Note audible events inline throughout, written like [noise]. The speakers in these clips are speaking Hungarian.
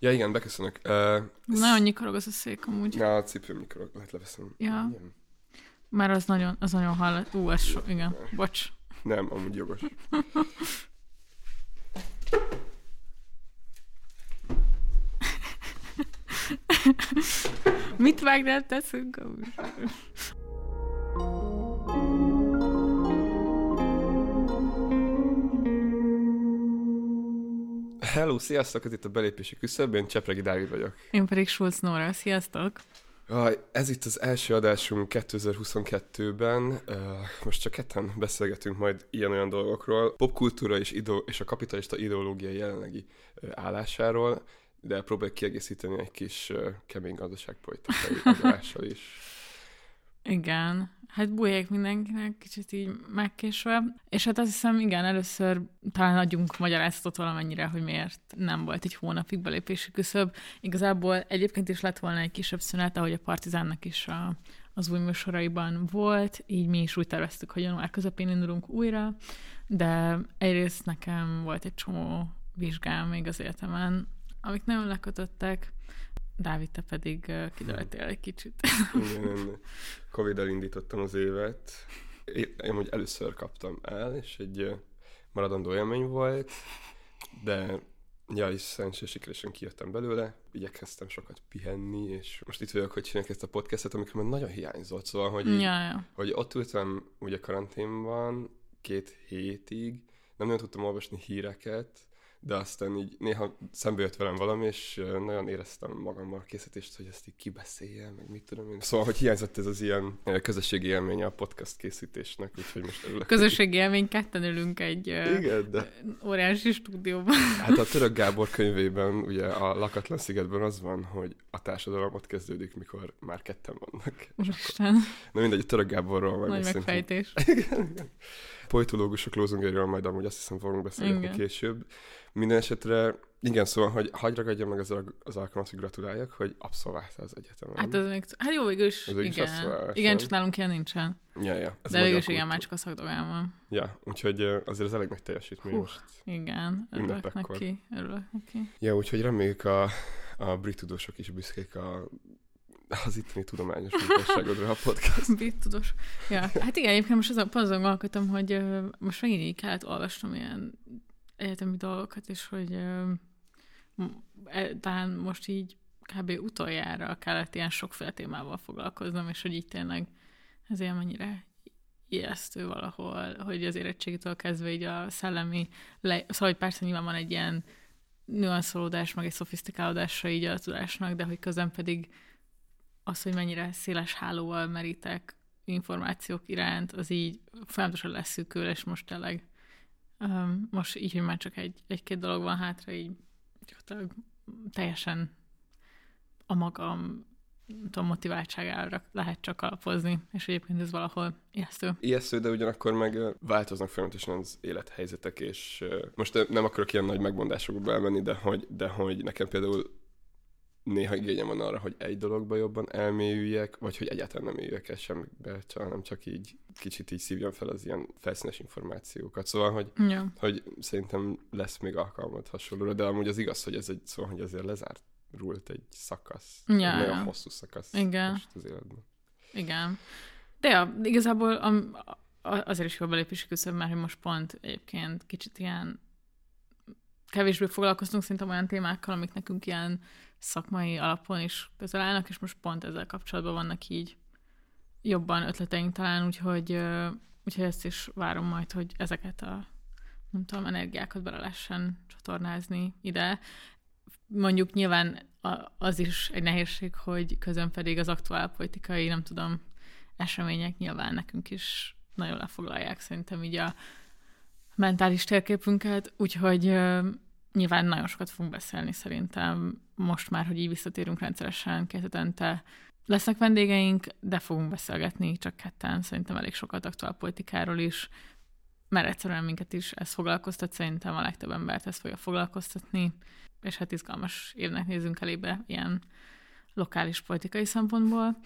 Ja, igen, beköszönök. Uh, Nagyon nyikorog az a szék amúgy. Na, a cipőm nyikorog, lehet leveszem. Ja. Igen. Már az nagyon, az nagyon hall. Ú, ez so, igen, bocs. Nem, amúgy jogos. [laughs] Mit vágnál teszünk amúgy? Hello, sziasztok, ez itt a belépési küszöb, én Csepregi Dávid vagyok. Én pedig Schulz Nóra, sziasztok! Ez itt az első adásunk 2022-ben. Uh, most csak ketten beszélgetünk majd ilyen-olyan dolgokról. Popkultúra és, idő, és a kapitalista ideológia jelenlegi állásáról, de próbáljuk kiegészíteni egy kis kemény gazdaságpolitikai [laughs] adással is. Igen, hát bújják mindenkinek, kicsit így megkésve. És hát azt hiszem, igen, először talán adjunk magyarázatot valamennyire, hogy miért nem volt egy hónapig belépési küszöb. Igazából egyébként is lett volna egy kisebb szünet, ahogy a Partizánnak is a, az új műsoraiban volt, így mi is úgy terveztük, hogy január közepén indulunk újra, de egyrészt nekem volt egy csomó vizsgám még az életemen, amik nagyon lekötöttek, Dávid, te pedig kidőltél egy kicsit. [laughs] Igen, én covid indítottam az évet. Én, én hogy először kaptam el, és egy maradandó élmény volt, de ja, is szerencsés sikeresen kijöttem belőle, igyekeztem sokat pihenni, és most itt vagyok, hogy csinálják ezt a podcastet, amikor már nagyon hiányzott, szóval, hogy, így, ja, ja. hogy ott ültem ugye karanténban két hétig, nem nagyon tudtam olvasni híreket, de aztán így néha szembe jött velem valami, és nagyon éreztem magammal a készítést, hogy ezt így kibeszéljem, meg mit tudom én. Szóval, hogy hiányzott ez az ilyen közösségi élménye a podcast készítésnek, úgyhogy most örülök. Közösségi élmény, ketten ülünk egy Igen, de... óriási stúdióban. Hát a Török Gábor könyvében, ugye a Lakatlan szigetben az van, hogy a társadalom ott kezdődik, mikor már ketten vannak. Úristen. Na mindegy, a Török Gáborról majd Nagy megfejtés. [laughs] Igen, igen. Politológusok lózungairól majd amúgy azt hiszem fogunk beszélni Igen. később. Minden esetre, igen, szóval, hogy hagyj ragadjam meg az, az alkalmat, hogy gratuláljak, hogy abszolváltál az egyetemen. Hát, az még, hát jó, végül is, végül is igen. igen, nem? csak nálunk ilyen nincsen. Ja, ja. Ez De végül is igen, már csak a szakdogán van. Ja, úgyhogy azért ez elég nagy teljesítmény Hú. most. Igen, örülök neki, örülök neki. Ja, úgyhogy reméljük a, a brit tudósok is büszkék a, az itteni tudományos munkásságodra a podcast. Bit tudós. Ja, hát igen, egyébként most azon, azon gondolkodtam, hogy ö, most megint így kellett olvasnom ilyen egyetemi dolgokat, és hogy talán most így kb. utoljára kellett ilyen sokféle témával foglalkoznom, és hogy így tényleg ez ilyen mennyire ijesztő valahol, hogy az érettségitől kezdve így a szellemi, le... szóval hogy persze nyilván van egy ilyen nüanszolódás, meg egy szofisztikálódása így a tudásnak, de hogy közben pedig az, hogy mennyire széles hálóval merítek információk iránt, az így folyamatosan leszűkül, és most tényleg most így, hogy már csak egy, egy-két dolog van hátra, így gyakorlatilag teljesen a magam tudom, motiváltságára lehet csak alapozni, és egyébként ez valahol ijesztő. Ijesztő, de ugyanakkor meg változnak folyamatosan az élethelyzetek, és most nem akarok ilyen nagy megmondásokba elmenni, de hogy, de hogy nekem például néha igényem van arra, hogy egy dologba jobban elmélyüljek, vagy hogy egyáltalán nem éljek el semmibe, hanem csak így kicsit így szívjam fel az ilyen felszínes információkat. Szóval, hogy, Ja. hogy szerintem lesz még alkalmat hasonlóra, de amúgy az igaz, hogy ez egy, szóval, hogy ezért lezárult egy szakasz. Ja, egy ja. nagyon hosszú szakasz Igen. most az életben. Igen. De ja, igazából am, a- azért is jó a belépési küszöb, mert hogy most pont egyébként kicsit ilyen kevésbé foglalkoztunk szerintem olyan témákkal, amik nekünk ilyen szakmai alapon is közel állnak, és most pont ezzel kapcsolatban vannak így jobban ötleteink talán, úgyhogy, úgyhogy ezt is várom majd, hogy ezeket a nem tudom, energiákat bele lehessen csatornázni ide. Mondjuk nyilván az is egy nehézség, hogy közön pedig az aktuál politikai, nem tudom, események nyilván nekünk is nagyon lefoglalják szerintem így a mentális térképünket, úgyhogy nyilván nagyon sokat fogunk beszélni szerintem most már, hogy így visszatérünk rendszeresen két. Lesznek vendégeink, de fogunk beszélgetni csak ketten, szerintem elég sokat aktuál politikáról is, mert egyszerűen minket is ez foglalkoztat, szerintem a legtöbb embert ez fogja foglalkoztatni, és hát izgalmas évnek nézünk elébe ilyen lokális politikai szempontból.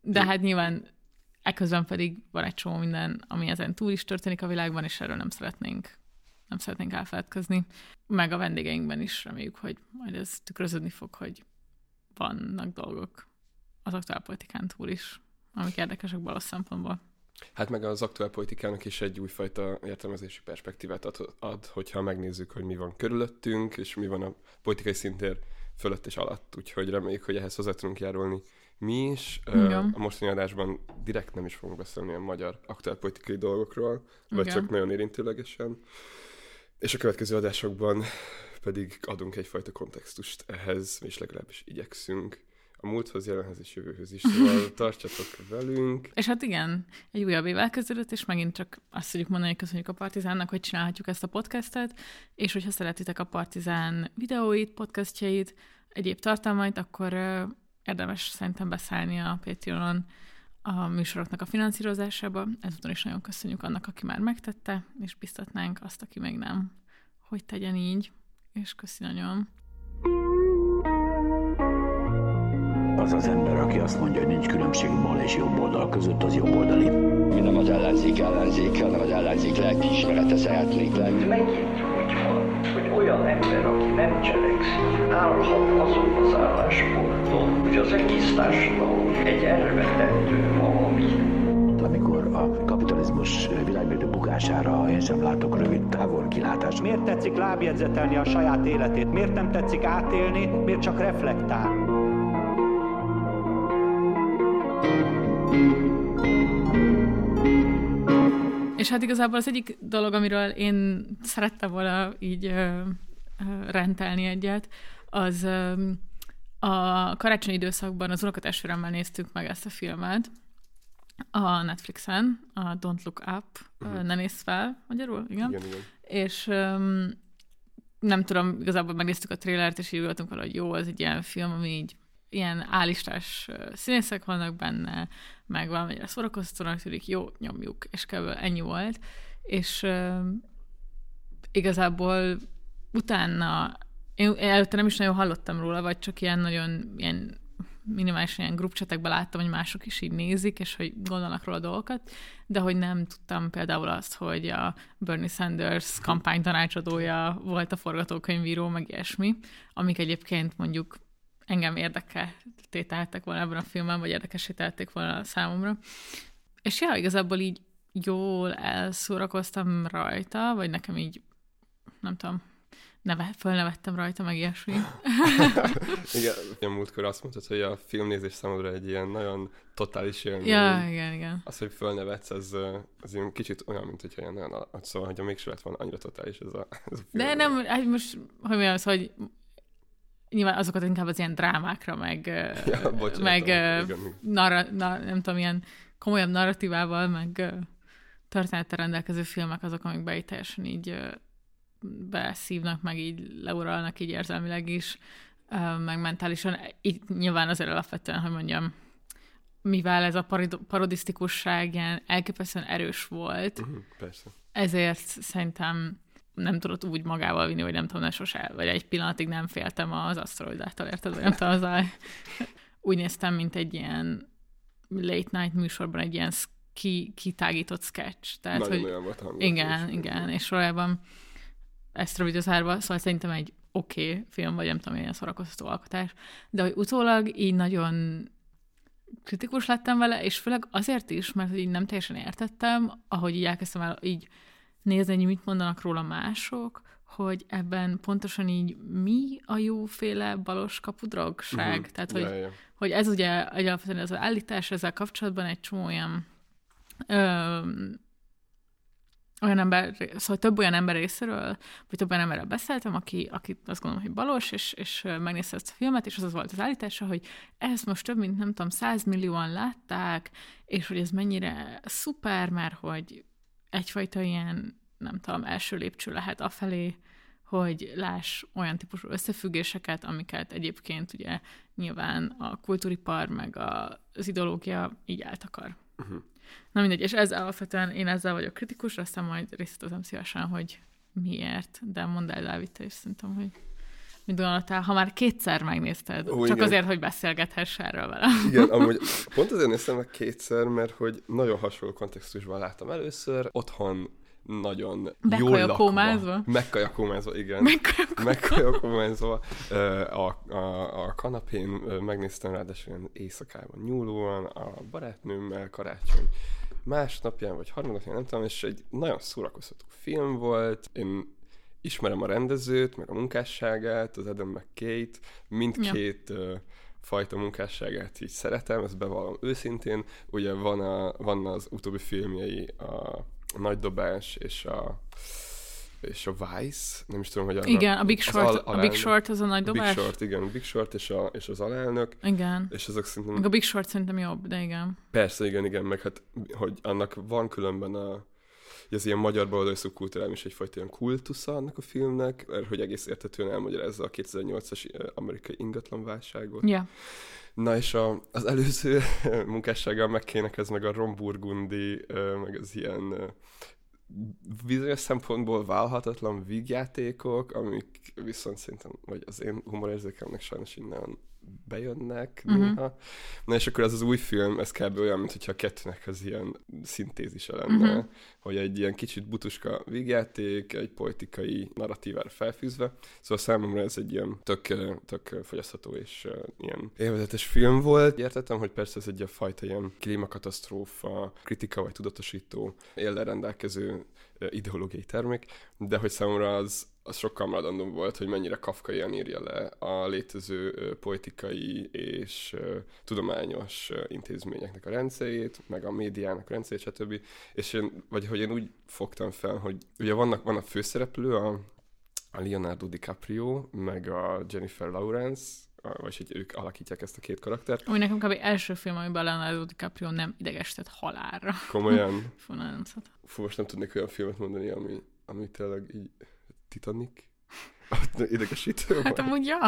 De hát nyilván ekközben pedig van egy csomó minden, ami ezen túl is történik a világban, és erről nem szeretnénk nem szeretnénk elfeledkezni. Meg a vendégeinkben is reméljük, hogy majd ez tükröződni fog, hogy vannak dolgok az aktuálpolitikán túl is, amik érdekesek balos szempontból. Hát meg az aktuál politikának is egy újfajta értelmezési perspektívát ad, ad, hogyha megnézzük, hogy mi van körülöttünk, és mi van a politikai szintér fölött és alatt. Úgyhogy reméljük, hogy ehhez hozzá tudunk járulni mi is. Igen. A mostani adásban direkt nem is fogunk beszélni a magyar aktuál politikai dolgokról, vagy Igen. csak nagyon érintőlegesen. És a következő adásokban pedig adunk egyfajta kontextust ehhez, és legalábbis igyekszünk a múlthoz, jelenhez és jövőhöz is. Szóval [laughs] tartsatok velünk. És hát igen, egy újabb év elkezdődött, és megint csak azt tudjuk mondani, hogy köszönjük a Partizánnak, hogy csinálhatjuk ezt a podcastet, és hogyha szeretitek a Partizán videóit, podcastjait, egyéb tartalmait, akkor érdemes szerintem beszállni a Patreonon a műsoroknak a finanszírozásába. Ezúton is nagyon köszönjük annak, aki már megtette, és biztatnánk azt, aki még nem, hogy tegyen így, és köszi nagyon. Az az ember, aki azt mondja, hogy nincs különbség bal és jobb oldal között, az jobb oldali. Mi nem az ellenzék ellenzék, hanem az ellenzék lelkiismerete szeretnék lenni. Megint úgy van, hogy olyan ember, aki nem cselekszik, állhat azon az állásponton, hogy az egész társadalom egy elvetendő valami amikor a kapitalizmus világmérdő bukására én sem látok rövid távol kilátást. Miért tetszik lábjegyzetelni a saját életét? Miért nem tetszik átélni? Miért csak reflektál? És hát igazából az egyik dolog, amiről én szerettem volna így ö, ö, rentelni egyet, az ö, a karácsonyi időszakban az unokatestvéremmel néztük meg ezt a filmet, a Netflixen, a Don't Look Up, uh-huh. Ne nézz fel, magyarul, igen? Igen, igen. És um, nem tudom, igazából megnéztük a trélert, és így voltunk valahogy jó, ez egy ilyen film, ami így ilyen állistás színészek vannak benne, meg valamennyire szórakoztatónak tűnik, jó, nyomjuk, és kb. ennyi volt. És uh, igazából utána, én, előtte nem is nagyon hallottam róla, vagy csak ilyen nagyon ilyen minimálisan ilyen grupcsetekben láttam, hogy mások is így nézik, és hogy gondolnak róla dolgokat, de hogy nem tudtam például azt, hogy a Bernie Sanders kampány tanácsadója volt a forgatókönyvíró, meg ilyesmi, amik egyébként mondjuk engem érdekelték volna ebben a filmben, vagy érdekesítették volna számomra. És ja, igazából így jól elszórakoztam rajta, vagy nekem így, nem tudom, neve, fölnevettem rajta, meg ilyesmi. [laughs] igen, a múltkor azt mondtad, hogy a filmnézés számodra egy ilyen nagyon totális élmény. Ja, igen, igen. Az, hogy fölnevetsz, az, az ilyen kicsit olyan, mint hogyha ilyen nagyon, szóval, hogy mégse lett volna annyira totális ez a, ez a film. De nem, hát most, hogy mi az, hogy nyilván azokat inkább az ilyen drámákra, meg, [laughs] ja, bocsánat, meg igen. narra, na, nem tudom, ilyen komolyabb narratívával, meg történettel rendelkező filmek azok, amik így teljesen így beszívnak, meg így leuralnak így érzelmileg is, meg mentálisan. Itt nyilván azért alapvetően, hogy mondjam, mivel ez a parodisztikusság ilyen elképesztően erős volt, uh-huh, persze. ezért szerintem nem tudott úgy magával vinni, hogy nem tudom, ne sose, vagy egy pillanatig nem féltem az aszteroidától, érted? Nem tudom, az a... [laughs] Úgy néztem, mint egy ilyen late night műsorban egy ilyen ki, kitágított sketch. Tehát, Nagyon hogy... olyan volt Igen, igen, és valójában ezt rövidözárva, szóval szerintem egy oké okay film, vagy nem tudom, ilyen szorakoztató alkotás, de hogy utólag így nagyon kritikus lettem vele, és főleg azért is, mert így nem teljesen értettem, ahogy így elkezdtem el így nézni, hogy mit mondanak róla mások, hogy ebben pontosan így mi a jóféle balos kapudrogság. Uh-huh. Tehát, hogy, yeah, yeah. hogy ez ugye egyáltalán az állítás ezzel kapcsolatban egy csomó olyan ö, olyan ember, szóval több olyan ember részéről, vagy több olyan emberrel beszéltem, aki, aki azt gondolom, hogy balos, és, és megnézte ezt a filmet, és az az volt az állítása, hogy ezt most több mint, nem tudom, százmillióan látták, és hogy ez mennyire szuper, mert hogy egyfajta ilyen, nem tudom, első lépcső lehet afelé, hogy láss olyan típusú összefüggéseket, amiket egyébként ugye nyilván a kultúripar meg az ideológia így eltakar. Uh-huh. Na mindegy, és ez alapvetően én ezzel vagyok kritikus, aztán majd részletezem szívesen, hogy miért, de mondd el, Dávid, te is szerintem, hogy mit gondoltál, ha már kétszer megnézted, Ó, csak igen. azért, hogy beszélgethess erről vele. Igen, [laughs] amúgy pont azért néztem meg kétszer, mert hogy nagyon hasonló kontextusban láttam először, otthon nagyon jól lakva. Megkajakómázva, igen. Megkajakómázva. A, a, a kanapén megnéztem ráadásul ilyen éjszakában nyúlóan a barátnőmmel karácsony másnapján, vagy harmadnapján, nem tudom, és egy nagyon szórakoztató film volt. Én ismerem a rendezőt, meg a munkásságát, az Adam McKay-t, mindkét ja. fajta munkásságát így szeretem, ezt bevallom őszintén. Ugye van, a, van az utóbbi filmjei, a Nagy Dobás és a és a Vice, nem is tudom, hogy arra, Igen, a Big az Short, al- a Big Short az a nagy a Big dobás. Short, igen, a Big Short és, a, és az alelnök, Igen. és azok szerintem Meg a Big Short szerintem jobb, de igen. Persze, igen, igen, meg hát, hogy annak van különben a, ez ilyen magyar baloldali szubkultúrám is egyfajta ilyen kultusza annak a filmnek, mert hogy egész értetően elmagyarázza a 2008-as ö, amerikai ingatlanválságot. Ja. Na és a, az előző [laughs] munkássággal megkének ez meg a ö, meg az ilyen bizonyos szempontból válhatatlan vígjátékok, amik viszont szerintem, vagy az én humorérzékemnek sajnos innen bejönnek uh-huh. néha. Na és akkor ez az új film, ez kb. olyan, mintha a kettőnek az ilyen szintézise lenne, uh-huh. hogy egy ilyen kicsit butuska vígjáték, egy politikai narratívára felfűzve. Szóval számomra ez egy ilyen tök, tök fogyasztható és ilyen élvezetes film volt. Értettem, hogy persze ez egy a fajta ilyen klímakatasztrófa, kritika vagy tudatosító éllel rendelkező ideológiai termék, de hogy számomra az, az sokkal maradandó volt, hogy mennyire kafkaian írja le a létező politikai és tudományos intézményeknek a rendszerét, meg a médiának a rendszerét, stb. És én, vagy hogy én úgy fogtam fel, hogy ugye vannak, van a főszereplő, a, a Leonardo DiCaprio, meg a Jennifer Lawrence, vagy hogy ők alakítják ezt a két karaktert. Ami nekem kb. első film, amiben Leonardo DiCaprio nem idegesített halálra. Komolyan, [laughs] Fú, nagyon fú, most nem tudnék olyan filmet mondani, ami, ami tényleg így Titanic? [laughs] Idegesítő. Hát amúgy ja.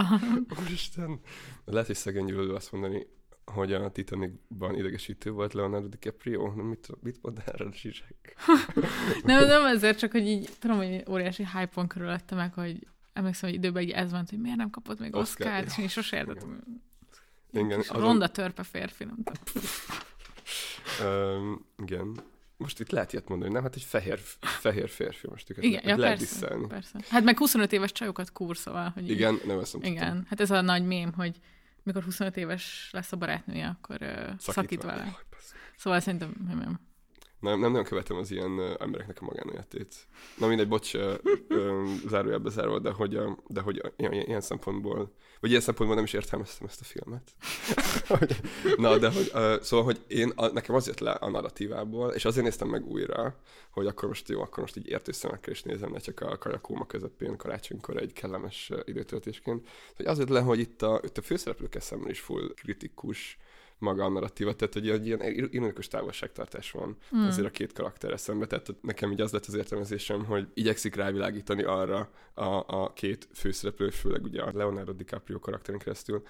Úristen. Lehet, hogy szegény gyűlölő azt mondani, hogy a Titanicban idegesítő volt Leonardo DiCaprio. Nem, mit, mit mond erre a zsizsek? [laughs] Nem, nem ezért, csak hogy így tudom, hogy óriási hype-on körülötte meg, hogy emlékszem, hogy időben így ez van, hogy miért nem kapott még Oscar, Oscar-t, és ja. én sose értettem. Igen, azon- Ronda törpe férfi, nem tudom. Um, igen. Most itt lehet ilyet mondani, nem? Hát egy fehér, fehér férfi most őket Igen, le- ja, lehet persze, disszálni. persze. Hát meg 25 éves csajokat kúr, szóval, hogy így- Igen, nem ezt nem Igen, hát ez a nagy mém, hogy mikor 25 éves lesz a barátnője, akkor uh, szakít vele. Jaj, basz. Szóval szerintem nem, nem. Nem, nem nagyon követem az ilyen ö, embereknek a magánéletét. Na mindegy, bocs, ö, ö, zárójelbe zárva, de hogy, a, de hogy a, ilyen, ilyen szempontból, vagy ilyen szempontból nem is értelmeztem ezt a filmet. [laughs] Na, de hogy, ö, szóval, hogy én, a, nekem az jött le a narratívából, és azért néztem meg újra, hogy akkor most jó, akkor most így értő szemekkel is nézem, ne csak a kajakóma közepén karácsonykor egy kellemes időtöltésként. Hogy az jött le, hogy itt a, itt a főszereplőkkel szemben is full kritikus maga a narratíva, tehát hogy egy ilyen ironikus távolságtartás van Hmm. azért a két karakter eszembe, tehát nekem így az lett az értelmezésem, hogy igyekszik rávilágítani arra a, a két főszereplő, főleg ugye a Leonardo DiCaprio karakterin keresztül,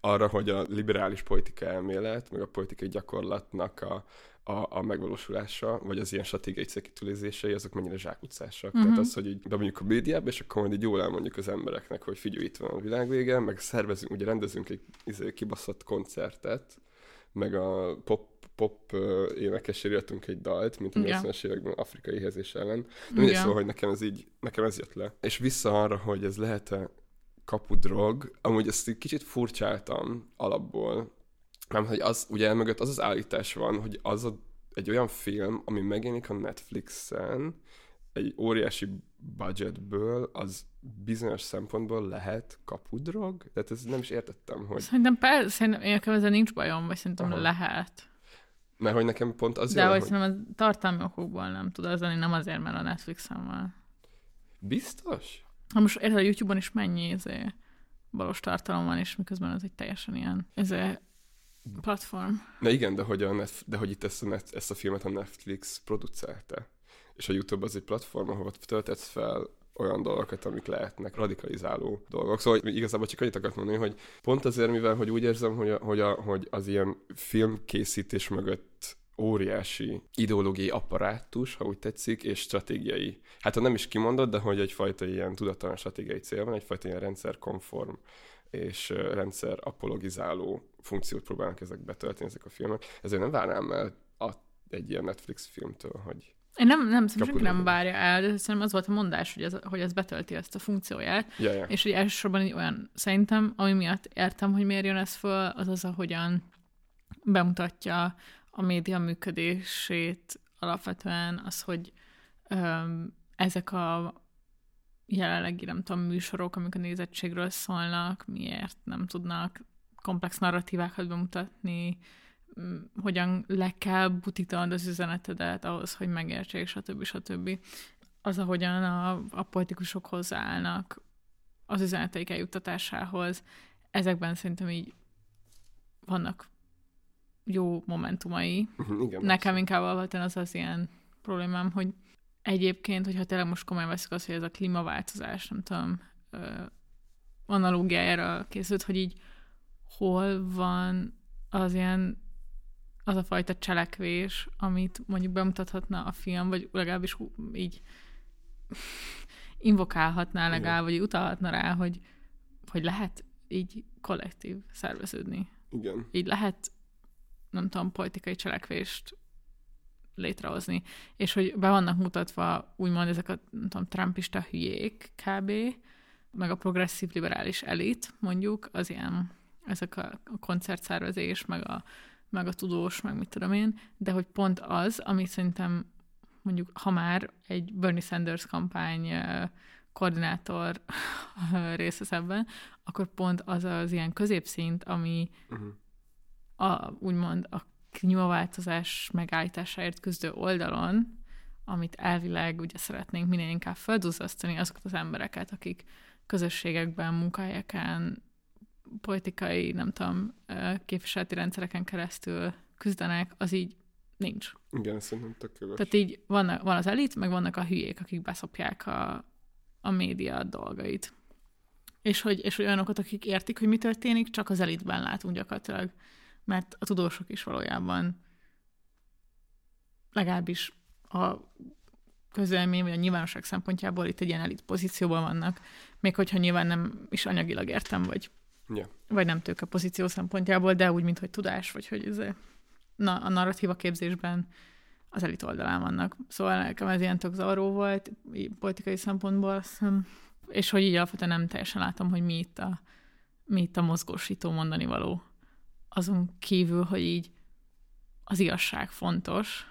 arra, hogy a liberális politika elmélet, meg a politikai gyakorlatnak a, a, a megvalósulása, vagy az ilyen stratégiai célkitűzései, azok mennyire zsákutcásak. Uh-huh. Tehát az, hogy így bemondjuk a médiába, és akkor majd így jól elmondjuk az embereknek, hogy figyelj, itt van a világvége, meg szervezünk, ugye rendezünk egy izé, kibaszott koncertet, meg a pop, pop ö, énekesére írtunk egy dalt, mint a Igen. 80-as években afrikai éhezés ellen. De mindegy, Igen. szóval, hogy nekem ez így, nekem ez jött le. És vissza arra, hogy ez lehet-e kapudrog, amúgy ezt egy kicsit furcsáltam alapból, nem, hogy az, ugye mögött az az állítás van, hogy az a, egy olyan film, ami megjelenik a Netflixen, egy óriási budgetből, az bizonyos szempontból lehet kapudrog? Tehát ez nem is értettem, hogy... Szerintem persze, szerintem én nekem ezzel nincs bajom, vagy szerintem Aha. Lehet. Mert hogy nekem pont az De jön, hogy szerintem a tartalmi okokból nem tud az lenni, nem azért, mert a Netflixen van. Biztos? Ha most érted, a YouTube-on is mennyi izé, valós tartalom van, és miközben az egy teljesen ilyen izé, platform. Na igen, de hogy, a Netf- de hogy itt ezt a, net, ezt a filmet a Netflix producálta. És a YouTube az egy platform, ahol töltetsz fel olyan dolgokat, amik lehetnek radikalizáló dolgok. Szóval igazából csak annyit akartam mondani, hogy pont azért, mivel hogy úgy érzem, hogy, a, hogy, a, hogy az ilyen filmkészítés mögött óriási ideológiai apparátus, ha úgy tetszik, és stratégiai. Hát ha nem is kimondott, de hogy egyfajta ilyen tudattalan stratégiai cél van, egyfajta ilyen rendszerkonform és rendszer apologizáló funkciót próbálnak ezek betölteni, ezek a filmek. Ezért nem várnám el a, egy ilyen Netflix filmtől, hogy Én nem, nem, senki nem várja el, de szerintem az volt a mondás, hogy ez, hogy ez betölti ezt a funkcióját. Ja, ja. És hogy elsősorban egy olyan, szerintem, ami miatt értem, hogy miért jön ez föl, az az, ahogyan bemutatja a média működését alapvetően, az, hogy öm, ezek a jelenlegi, nem tudom, műsorok, amik a nézettségről szólnak, miért nem tudnak komplex narratívákat bemutatni, hogyan le kell butítanod az üzenetedet ahhoz, hogy megértsék, stb. stb. Az, ahogyan a, a politikusok hozzáállnak az üzeneteik eljuttatásához, ezekben szerintem így vannak jó momentumai. Mhm, Igen. Nekem inkább alapvetően az az ilyen problémám, hogy egyébként, hogyha tényleg most komolyan veszik azt, hogy ez a klímaváltozás, nem tudom, analógiájára készült, hogy így hol van az ilyen az a fajta cselekvés, amit mondjuk bemutathatna a film, vagy legalábbis így [laughs] invokálhatná legalább, vagy utalhatna rá, hogy, hogy lehet így kollektív szerveződni Igen. így lehet, nem tudom, politikai cselekvést létrehozni, és hogy be vannak mutatva úgymond ezek a, nem tudom, trumpista hülyék kb., meg a progresszív liberális elit, mondjuk, az ilyen, ezek a koncertszervezés, meg a, meg a tudós, meg mit tudom én, de hogy pont az, ami szerintem mondjuk, ha már egy Bernie Sanders kampány koordinátor rész vesz ebben, akkor pont az az ilyen középszint, ami Uh-huh. a, úgymond a klímaváltozás megállításáért küzdő oldalon, amit elvileg ugye szeretnénk minél inkább felduzzasztani azokat az embereket, akik közösségekben, munkahelyeken, politikai, nem tudom, képviseleti rendszereken keresztül küzdenek, az így nincs. Igen, ez szerintem tök jogos. Tehát így van, van az elit, meg vannak a hülyék, akik beszopják a, a média dolgait. És hogy, és hogy olyanokat, akik értik, hogy mi történik, csak az elitben látunk gyakorlatilag. Mert a tudósok is valójában legalábbis a közölmény vagy a nyilvánosság szempontjából itt egy ilyen elit pozícióban vannak, még hogyha nyilván nem is anyagilag értem, vagy, Ja. vagy nem tőke pozíció szempontjából, de úgy, mint hogy tudás, vagy hogy ez na, a narratíva képzésben az elit oldalán vannak. Szóval nekem ez ilyen tök zavaró volt, politikai szempontból, azt és hogy így alapvetően nem teljesen látom, hogy mi itt a, mi itt a mozgósító mondani való. Azon kívül, hogy így az igazság fontos,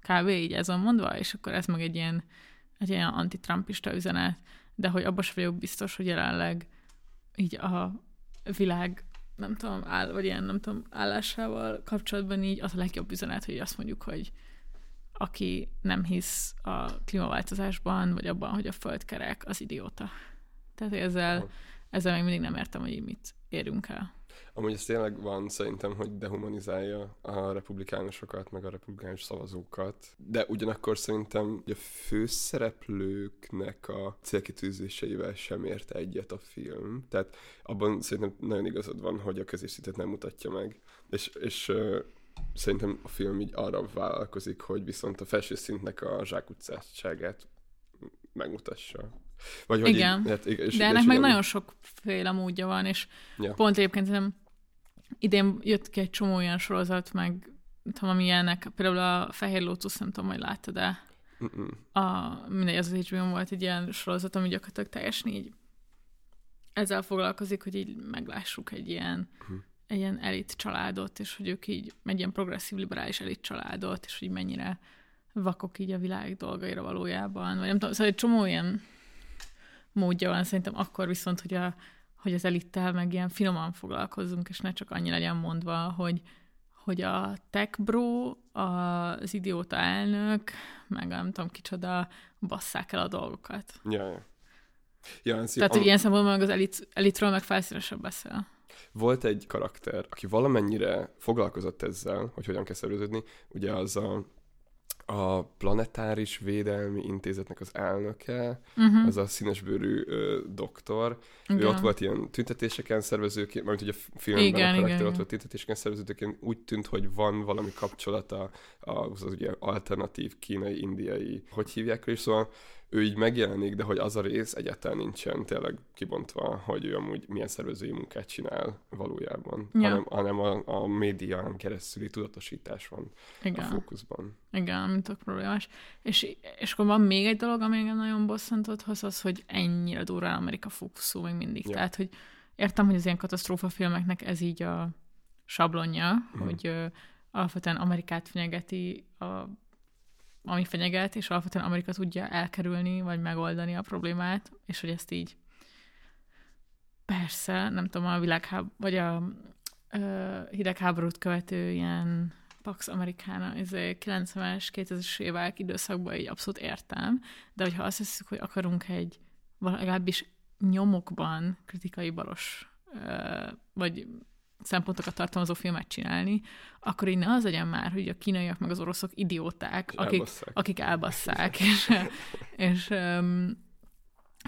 kb. így ez van mondva, és akkor ez meg egy ilyen, egy ilyen antitrumpista üzenet, de hogy abban sem vagyok biztos, hogy jelenleg így a világ nem tudom, áll, vagy ilyen, nem tudom, állásával kapcsolatban így az a legjobb üzenet, hogy azt mondjuk, hogy aki nem hisz a klímaváltozásban, vagy abban, hogy a föld kerek, az idióta. Tehát ezzel, ezzel még mindig nem értem, hogy így mit érünk el. Amúgy ez tényleg van szerintem, hogy dehumanizálja a republikánusokat, meg a republikánus szavazókat, de ugyanakkor szerintem a főszereplőknek a célkitűzéseivel sem ért egyet a film. Tehát abban szerintem nagyon igazad van, hogy a középszintet nem mutatja meg. És, és szerintem a film így arra vállalkozik, hogy viszont a felső szintnek a zsákutcásságát megmutassa. Vagy, hogy Igen. Így, hát, igen, De ennek meg nagyon sokféle módja van, és Ja. pont egyébként nem idén jött ki egy csomó olyan sorozat, meg tudom, ilyenek, például a Fehér Lótusz, nem tudom, hogy láttad de Mm-mm. a, mindegy, az az HBO volt egy ilyen sorozat, ami gyakorlatilag teljesen így ezzel foglalkozik, hogy így meglássuk egy ilyen, Mhm. egy ilyen elit családot, és hogy ők így, egy ilyen progresszív liberális elit családot, és hogy mennyire vakok így a világ dolgaira valójában, vagy nem tudom, szóval egy csomó ilyen módja van szerintem akkor viszont, hogy, a, hogy az elittel meg ilyen finoman foglalkozzunk, és ne csak annyi legyen mondva, hogy, hogy a tech bro, az idióta elnök, meg nem tudom kicsoda, basszák el a dolgokat. Ja, ja. Ja, ez Tehát, am- hogy ilyen szempontból meg az elit, elitről meg felszínesebb beszél. Volt egy karakter, aki valamennyire foglalkozott ezzel, hogy hogyan kell szerveződni, ugye az a, a Planetáris Védelmi Intézetnek az elnöke, Uh-huh. az a színesbőrű ö, doktor. Ő Igen. ott volt ilyen tüntetéseken szervezőként, mert ugye a filmben Igen, a karakter igen, ott igen. volt tüntetéseken szervezőként, úgy tűnt, hogy van valami kapcsolata az, az ugye alternatív kínai, indiai, hogy hívják ők, szóval ő így megjelenik, de hogy az a rész egyáltalán nincsen tényleg kibontva, hogy ő amúgy milyen szervezői munkát csinál valójában, Ja. hanem, hanem a, a médián keresztüli tudatosítás van Igen. a fókuszban. Igen, ami tök problémás. És, és akkor van még egy dolog, ami engem nagyon bosszantott, az az, hogy ennyire durván Amerika fókuszú még mindig. Ja. Tehát, hogy értem, hogy az ilyen katasztrófa filmeknek ez így a sablonja, mm. hogy ö, alapvetően Amerikát fenyegeti, a, ami fenyeget, és alapvetően Amerika tudja elkerülni, vagy megoldani a problémát, és hogy ezt így persze, nem tudom, a világháború, vagy a ö, hidegháborút követő ilyen Pax Americana, ez 90-es, 2000-es évek időszakban így abszolút értem, de hogyha azt hiszük, hogy akarunk egy legalábbis nyomokban kritikai balos vagy szempontokat tartalmazó filmet csinálni, akkor így ne az legyen már, hogy a kínaiak meg az oroszok idióták, És akik, elbasszák. akik elbasszák, és, és um,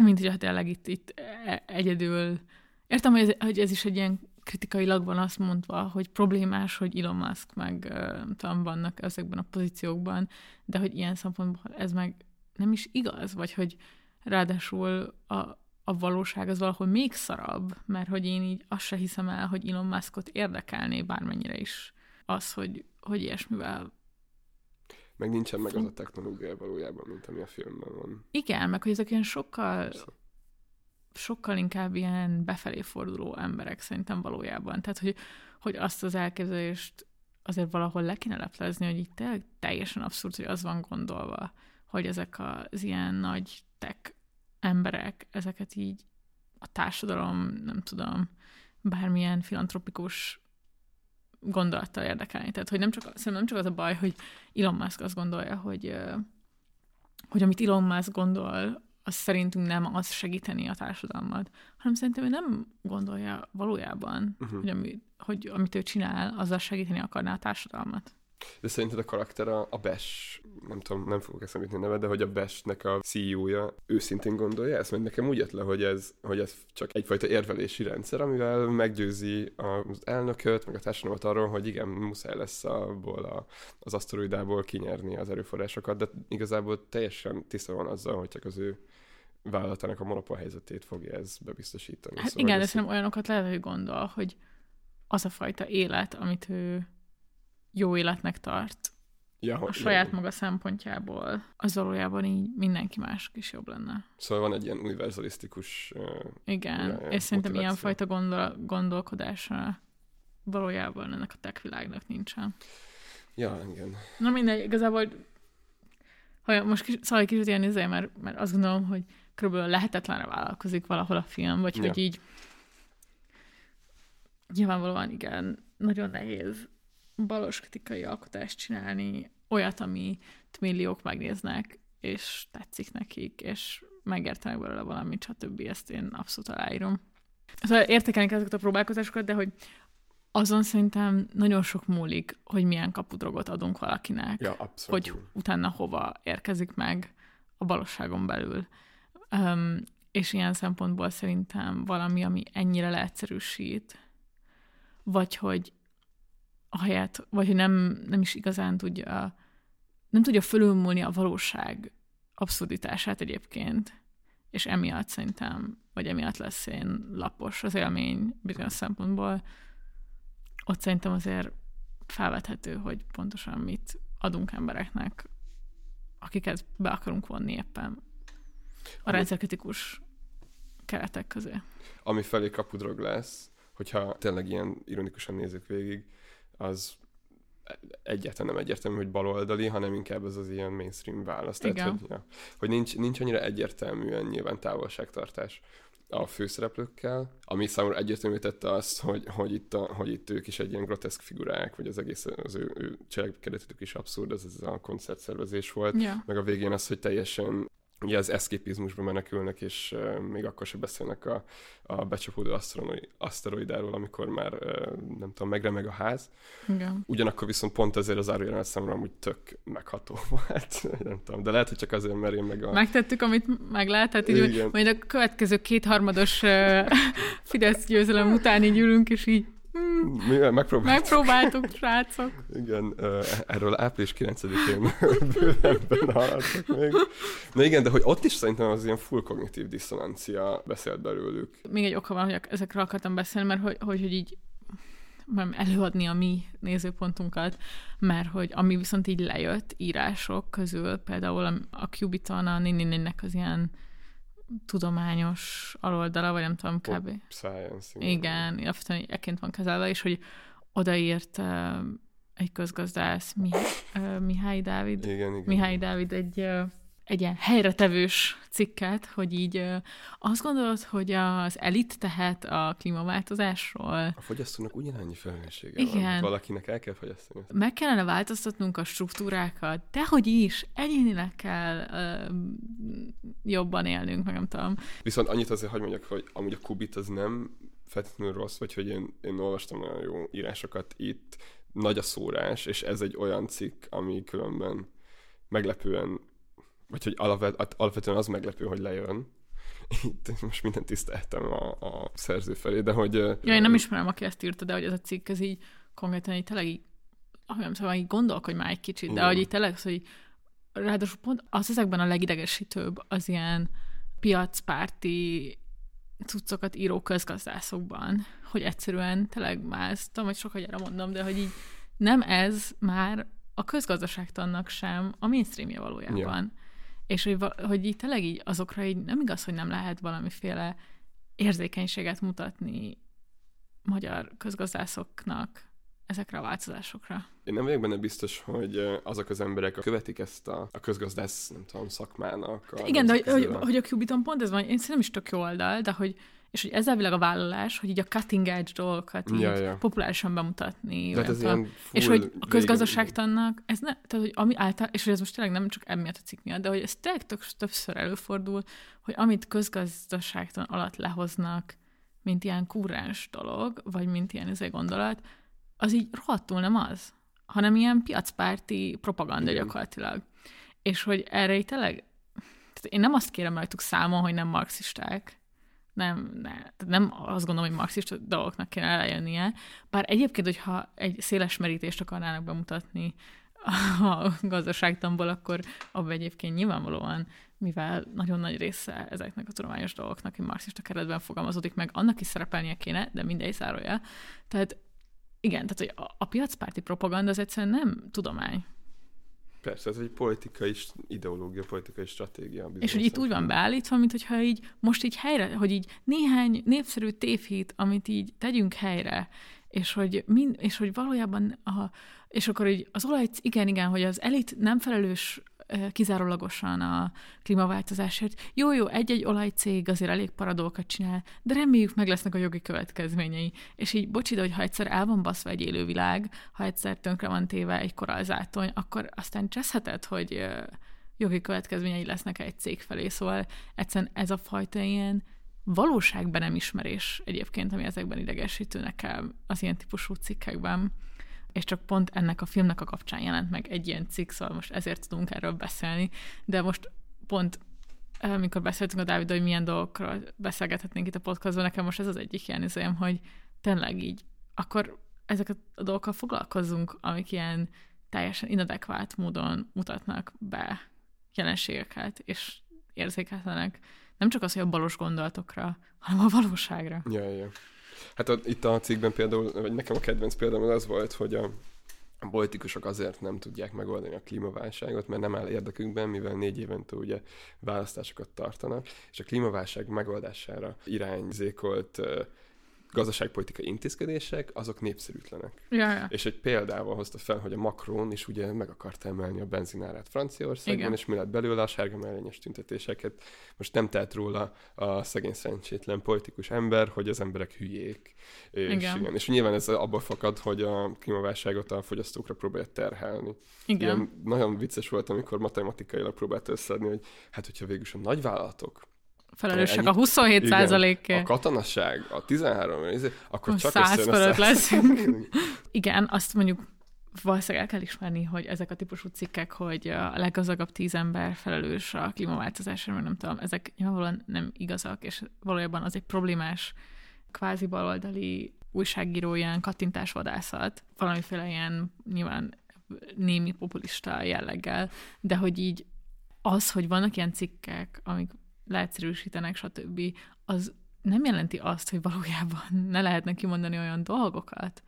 mint hát tényleg itt, itt e- egyedül értem, hogy ez, hogy ez is egy ilyen kritikailag van azt mondva, hogy problémás, hogy Elon Musk meg tudom, vannak ezekben a pozíciókban, de hogy ilyen szempontból ez meg nem is igaz, vagy hogy ráadásul a, a valóság az valahol még szarabb, mert hogy én így azt se hiszem el, hogy Elon Muskot érdekelné bármennyire is az, hogy, hogy ilyesmivel Meg nincsen meg az a technológia valójában, mint ami a filmben van. Igen, meg hogy ezek ilyen sokkal, sokkal inkább ilyen befelé forduló emberek szerintem valójában. Tehát, hogy, hogy azt az elképzelést azért valahol le kéne leplezni, hogy itt tényleg teljesen abszurd, hogy az van gondolva, hogy ezek az ilyen nagy tech emberek, ezeket így a társadalom, nem tudom, bármilyen filantropikus gondolattal érdekelni. Tehát, hogy nem csak, szerintem nem csak az a baj, hogy Elon Musk azt gondolja, hogy, hogy amit Elon Musk gondol, az szerintünk nem az segíteni a társadalmat, hanem szerintem ő nem gondolja valójában, uh-huh. hogy, ami, hogy amit ő csinál, azzal segíteni akarná a társadalmat. De szerinted a karakter a, a Bash, nem tudom, nem fogok eszembe jutni neve, de hogy a Bashnek a CEO-ja őszintén gondolja ezt? Mert nekem úgy jött le, hogy ez, hogy ez csak egyfajta érvelési rendszer, amivel meggyőzi az elnököt, meg a társadalmat arról, hogy igen, muszáj lesz abból a, az aszteroidából kinyerni az erőforrásokat, de igazából teljesen tiszta van azzal, hogy csak az ő vállalatának a monopól helyzetét fogja ez bebiztosítani. Hát Szóval igen, de szerintem olyanokat lehet, hogy gondol, hogy az a fajta élet, amit ő jó életnek tart, ja, a saját maga szempontjából, az valójában így mindenki mások is jobb lenne. Szóval van egy ilyen univerzalisztikus uh, Igen, ja, és szerintem ilyenfajta gondol, gondolkodása valójában ennek a tech világnak nincsen. Ja, igen. Na mindegy, igazából ha most kis, szóval egy kicsit ilyen izé, mert, mert azt gondolom, hogy körülbelül lehetetlenre vállalkozik valahol a film, vagy Ja. hogy így nyilvánvalóan igen, nagyon nehéz balos kritikai alkotást csinálni, olyat, amit milliók megnéznek, és tetszik nekik, és megértenek belőle valamit, stb. Ezt én abszolút aláírom. Szóval értékelni ezeket a próbálkozásokat, de hogy azon szerintem nagyon sok múlik, hogy milyen kapudrogot adunk valakinek Ja, abszolút. hogy utána hova érkezik meg a valóságon belül. Um, és ilyen szempontból szerintem valami, ami ennyire leegyszerűsít, vagy hogy ahelyett, vagy hogy nem, nem is igazán tudja, nem tudja fölülmúlni a valóság abszurditását egyébként, és emiatt szerintem, vagy emiatt lesz én lapos az élmény bizonyos szempontból, ott szerintem azért felvethető, hogy pontosan mit adunk embereknek, akiket be akarunk vonni éppen a rendszerkritikus keretek közé. Ami felé kapudrog lesz, hogyha tényleg ilyen ironikusan nézzük végig, az egyáltalán nem egyértelmű, hogy baloldali, hanem inkább ez az ilyen mainstream válasz. Tehát, Igen. hogy, ja, hogy nincs, nincs annyira egyértelműen nyilván távolságtartás a főszereplőkkel, ami számomra egyértelmű tette azt, hogy, hogy, itt a, hogy itt ők is egy ilyen groteszk figurák, vagy az egész az ő, ő cselekedetük is abszurd, ez, ez a koncertszervezés volt, Ja. meg a végén az, hogy teljesen ugye az eszképizmusba menekülnek, és uh, még akkor sem beszélnek a, a becsapódó aszteroid, aszteroidáról, amikor már uh, nem tudom, megremeg a ház. Igen. Ugyanakkor viszont pont ezért az árujelent számomra amúgy tök megható [laughs] volt. nem tudom, de lehet, hogy csak azért, mert én meg a... Megtettük, amit meg lehetett, így, Igen. majd a következő kétharmados uh, [laughs] Fidesz győzelem után így ülünk, és így hmm, Mi megpróbáltuk. Megpróbáltuk, srácok. Igen, ö, erről április 9-én bővebben hallottak még. Na igen, de hogy ott is szerintem az ilyen full kognitív diszonancia beszélt belőlük. Még egy oka van, hogy ezekről akartam beszélni, mert hogy, hogy, hogy így előadni a mi nézőpontunkat, mert hogy ami viszont így lejött írások közül, például a, a Cubiton, a Nininnek az ilyen tudományos aloldala, vagy nem tudom, kb. Science. Igen, alapvetően ekként van kezelve, és hogy odaírt uh, egy közgazdász, Mihály, uh, Mihály Dávid, Igen, igen. Mihály Dávid egy, uh, egy ilyen helyretevős cikket, hogy így uh, azt gondolod, hogy az elit tehet a klímaváltozásról, A fogyasztónak ugyanannyi felelőssége van. Igen. Valakinek el kell fogyasztani. meg kellene változtatnunk a struktúrákat, de hogy is, egyénileg kell uh, jobban élnünk, meg nem tudom. Viszont annyit azért hagy mondjak, hogy amúgy a Kubit az nem feltétlenül rossz, vagy hogy én, én olvastam nagyon jó írásokat itt, nagy a szórás, és ez egy olyan cikk, ami különben meglepően, vagy hogy alapvet, alapvetően az meglepő, hogy lejön. Itt most mindent tiszteltem a, a szerző felé, de hogy... Ja, én nem ismerem, aki ezt írta, de hogy ez a cikk, ez így konkrétan így tényleg így, ahogy nem tudom, így gondolkodj már egy kicsit, de Igen. hogy így tényleg hogy ráadásul pont az ezekben a legidegesítőbb az ilyen piacpárti cuccokat író közgazdászokban, hogy egyszerűen tényleg már ezt tudom, hogy sokat gyere mondom, de hogy így nem ez már a közgazdaságtannak sem a mainstreamje valójában. Ja. És hogy, hogy így tényleg így azokra így nem igaz, hogy nem lehet valamiféle érzékenységet mutatni magyar közgazdászoknak ezekre a változásokra. Én nem vagyok benne biztos, hogy azok az emberek követik ezt a, a közgazdász, nem tudom, szakmának. A Igen, de hogy, hogy, hogy a Cubiton pont ez van, én szerintem is tök jó oldal, de hogy és hogy ez elvileg a vállalás, hogy így a cutting edge dolgokat így Ja, populárisan bemutatni. Hát ez ilyen és hogy a közgazdaságtannak, ez ne, tehát hogy ami által, és hogy ez most tényleg nem csak emiatt a cikk miatt, de hogy ez tényleg tök, többször előfordul, hogy amit közgazdaságtan alatt lehoznak, mint ilyen kúrás dolog, vagy mint ilyen ezért gondolat, az így rohadtul nem az, hanem ilyen piacpárti propaganda Igen. gyakorlatilag. És hogy erre így tényleg, tehát én nem azt kérem rajtuk számon, hogy nem marxisták, nem, ne, tehát nem azt gondolom, hogy marxista dolgoknak kéne eljönnie, bár egyébként, hogyha egy széles merítést akarnának bemutatni a [laughs] gazdaságtamból, akkor abban egyébként nyilvánvalóan, mivel nagyon nagy része ezeknek a tudományos dolgoknak egy marxista keretben fogalmazódik meg, annak is szerepelnie kéne, de mindegy zárója. Tehát igen, tehát hogy a, a piacpárti propaganda az egyszerűen nem tudomány. Persze, ez egy politikai ideológia, politikai stratégia. És hogy itt úgy van beállítva, mint hogyha így most így helyre, hogy így néhány népszerű tévhit, amit így tegyünk helyre, és hogy, mind, és hogy valójában, a, és akkor így az olaj, igen, igen, hogy az elit nem felelős kizárólagosan a klímaváltozásért. Jó, jó, egy-egy olajcég azért elég paradolgokat csinál, de reméljük meg lesznek a jogi következményei. És így, bocsi, de hogy ha egyszer el van baszva egy élővilág, ha egyszer tönkre van téve egy korallzátony, akkor aztán cseszheted, hogy jogi következményei lesznek egy cég felé. Szóval egyszerűen ez a fajta ilyen valóságban nem ismerés egyébként, ami ezekben idegesítő nekem az ilyen típusú cikkekben. És csak pont ennek a filmnek a kapcsán jelent meg egy ilyen cikk, szóval most ezért tudunk erről beszélni. De most pont amikor beszéltünk a Dávid, hogy milyen dolgokról beszélgethetnénk itt a podcastban, nekem most ez az egyik ilyen izém, hogy tényleg így, akkor ezeket a dolgokkal foglalkozzunk, amik ilyen teljesen inadekvát módon mutatnak be jelenségeket, és érzéketlenek. Nem csak az, hogy a balos gondolatokra, hanem a valóságra. Ja, ja. Hát ott, itt a cikkben például, vagy nekem a kedvenc példám az az volt, hogy a, a politikusok azért nem tudják megoldani a klímaválságot, mert nem áll érdekükben, mivel négy évente ugye választásokat tartanak, és a klímaválság megoldására irányzékolt gazdaságpolitikai intézkedések, azok népszerűtlenek. Ja, ja. És egy példával hozta fel, hogy a Macron is ugye meg akarta emelni a benzinárát Franciaországban, Igen. és mi lett belőle a sárga mellényes tüntetéseket. Most nem telt róla a szegény szerencsétlen politikus ember, hogy az emberek hülyék. És, Igen. igen. és nyilván ez abból fakad, hogy a klímaválságot a fogyasztókra próbálja terhelni. Igen. Ilyen nagyon vicces volt, amikor matematikailag próbált összeadni, hogy hát hogyha végül a nagyvállalatok Felelősek Ennyi- a 27 igen, százalék. a katonasság, a 13, izé, akkor Akkor csak 100 összejön a fölött 100. leszünk. [laughs] Igen, azt mondjuk valószínűleg el kell ismerni, hogy ezek a típusú cikkek, hogy a leggazdagabb tíz ember felelős a klímaváltozásra, meg nem tudom, ezek nyilvánvalóan nem igazak, és valójában az egy problémás kvázi baloldali újságíró ilyen kattintásvadászat, valamiféle ilyen nyilván némi populista jelleggel, de hogy így az, hogy vannak ilyen cikkek, amik leegyszerűsítenek, stb., az nem jelenti azt, hogy valójában ne lehetne kimondani olyan dolgokat,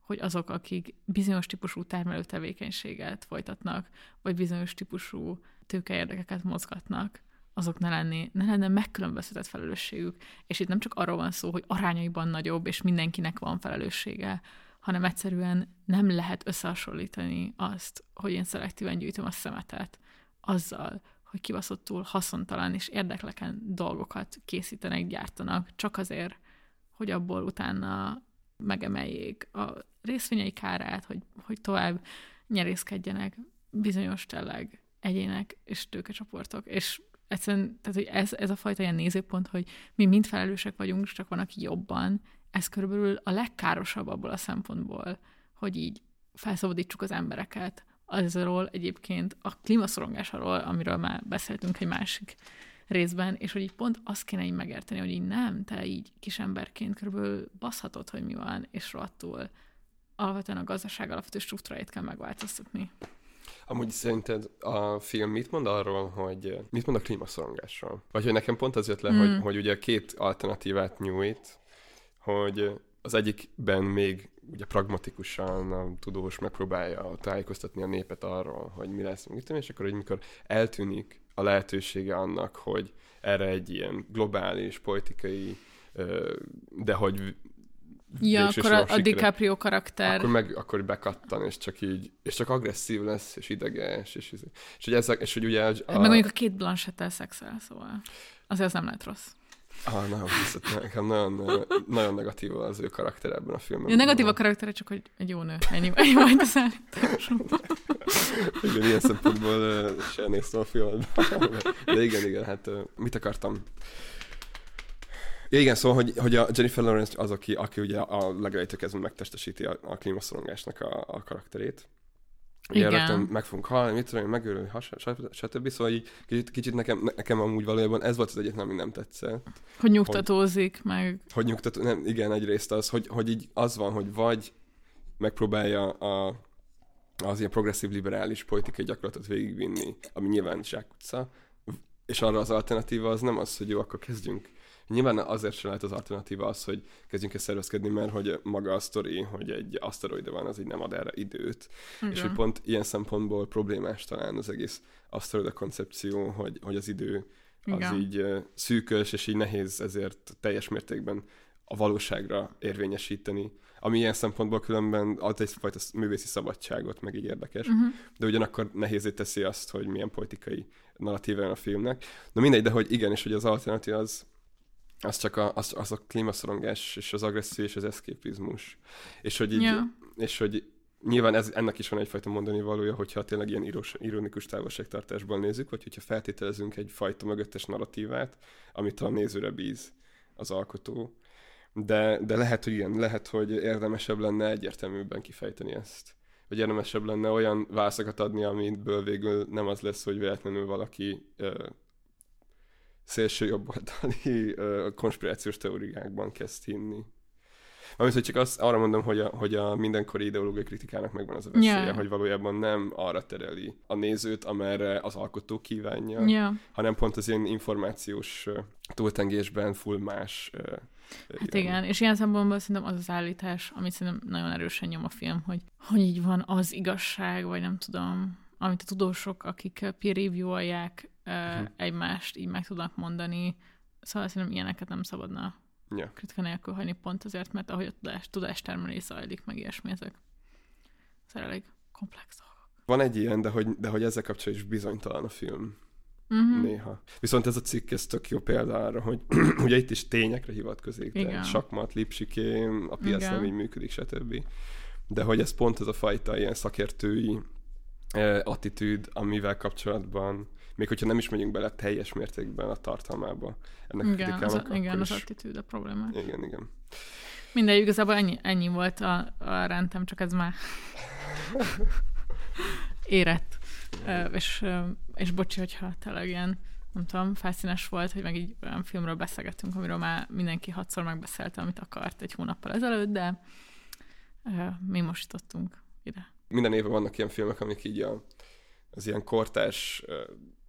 hogy azok, akik bizonyos típusú termelő tevékenységet folytatnak, vagy bizonyos típusú tőkeérdekeket mozgatnak, azok ne, lenni, ne lenne megkülönböztetett felelősségük. És itt nem csak arról van szó, hogy arányaiban nagyobb, és mindenkinek van felelőssége, hanem egyszerűen nem lehet összehasonlítani azt, hogy én szelektíven gyűjtöm a szemetet, azzal, hogy kibaszottul haszontalan és érdekleken dolgokat készítenek, gyártanak, csak azért, hogy abból utána megemeljék a részvényei kárát, hogy, hogy tovább nyerészkedjenek bizonyos tényleg egyének és tőkecsoportok. És egyszerűen, tehát, hogy ez, ez a fajta ilyen nézőpont, hogy mi mind felelősek vagyunk, csak van, aki jobban, ez körülbelül a legkárosabb abból a szempontból, hogy így felszabadítsuk az embereket azról egyébként a klímaszorongásról, amiről már beszéltünk egy másik részben, és hogy így pont azt kéne így megérteni, hogy így nem, te így kisemberként körülbelül baszhatod, hogy mi van, és rohadtul alapvetően a gazdaság alapvető struktúráit kell megváltoztatni. Amúgy szerinted a film mit mond arról, hogy mit mond a klímaszorongásról? Vagy hogy nekem pont az jött le, mm. hogy, hogy ugye két alternatívát nyújt, hogy az egyikben még ugye pragmatikusan a tudós megpróbálja tájékoztatni a népet arról, hogy mi lesz, mit és akkor, hogy mikor eltűnik a lehetősége annak, hogy erre egy ilyen globális, politikai, de hogy Ja, akkor a, a DiCaprio karakter. Akkor meg akkor bekattan, és csak így, és csak agresszív lesz, és ideges, és, és, és hogy ezek, és hogy ugye... A, meg mondjuk a két Blanchett-tel szexel, szóval azért az nem lehet rossz. Ah, nagyon visszat, nekem nagyon, nagyon negatív az ő karakter ebben a filmben. Ja, negatív a karaktere, csak hogy egy jó nő. Ennyi, ennyi majd az Igen, ilyen szempontból uh, se néztem a filmet. De igen, igen, hát uh, mit akartam? Ja, igen, szóval, hogy, hogy a Jennifer Lawrence az, aki, aki ugye a legelejétől kezdve megtestesíti a, a klímaszorongásnak a, a karakterét. Igen. Rögtön meg fogunk halni, mit tudom én, megőrülni, stb. Szóval így kicsit, kicsit nekem, nekem amúgy valójában ez volt az egyetlen, ami nem tetszett. Hogy nyugtatózik, hogy, meg... Hogy nyugtató, nem, igen, egyrészt az, hogy, hogy így az van, hogy vagy megpróbálja a, az ilyen progresszív liberális politikai gyakorlatot végigvinni, ami nyilván zsákutca, és arra az alternatíva az nem az, hogy jó, akkor kezdjünk Nyilván azért sem lehet az alternatíva az, hogy kezdjünk el szervezkedni, mert hogy maga a sztori, hogy egy aszteroida van, az így nem ad erre időt. Igen. És hogy pont ilyen szempontból problémás talán az egész aszteroida koncepció, hogy, hogy az idő az Igen. így szűkös, és így nehéz ezért teljes mértékben a valóságra érvényesíteni, ami ilyen szempontból különben ad egyfajta művészi szabadságot, meg így érdekes, uh-huh. de ugyanakkor nehézé teszi azt, hogy milyen politikai narratíva a filmnek. Na mindegy, de hogy igen, és hogy az alternatív az, az csak a, az, az a klímaszorongás, és az agresszió, és az eszképizmus. És hogy így, yeah. és hogy nyilván ez, ennek is van egyfajta mondani valója, hogyha tényleg ilyen írós, ironikus távolságtartásból nézzük, vagy hogyha feltételezünk egyfajta mögöttes narratívát, amit a nézőre bíz az alkotó. De, de lehet, hogy igen, lehet, hogy érdemesebb lenne egyértelműbben kifejteni ezt. Vagy érdemesebb lenne olyan válaszokat adni, amiből végül nem az lesz, hogy véletlenül valaki szélső jobboldali [laughs] konspirációs teóriákban kezd hinni. Amit, hogy csak azt, arra mondom, hogy a, hogy a mindenkori ideológiai kritikának megvan az a veszélye, yeah. hogy valójában nem arra tereli a nézőt, amerre az alkotó kívánja, yeah. hanem pont az ilyen információs túltengésben full más Hát igen. igen, és ilyen szempontból szerintem az az állítás, amit szerintem nagyon erősen nyom a film, hogy, hogy így van az igazság, vagy nem tudom, amit a tudósok, akik peer review-olják uh-huh. egymást így meg tudnak mondani. Szóval szerintem ilyeneket nem szabadna yeah. kritika nélkül hagyni pont azért, mert ahogy a tudás, tudástermelés zajlik, meg ilyesmi, ezek ez elég komplex dolgok. Van egy ilyen, de hogy, de hogy ezzel kapcsolatban is bizonytalan a film. Uh-huh. Néha. Viszont ez a cikk, ez tök jó példa arra, hogy [clears throat] ugye itt is tényekre hivatkozik, de sakmat, lipsiké, a piac Igen. nem így működik, stb. De hogy ez pont az a fajta ilyen szakértői eh, attitűd, amivel kapcsolatban még hogyha nem is megyünk bele teljes mértékben a tartalmába ennek igen, a kritikának. Az, igen, is... az attitűd a probléma. Igen, igen. Mindegy, igazából ennyi, ennyi volt a, a rendem, csak ez már [laughs] érett. és, és bocsi, hogyha tényleg ilyen nem tudom, felszínes volt, hogy meg így olyan filmről beszélgettünk, amiről már mindenki hatszor megbeszélte, amit akart egy hónappal ezelőtt, de ö, mi most jutottunk ide. Minden évben vannak ilyen filmek, amik így a, az ilyen kortárs ö, nem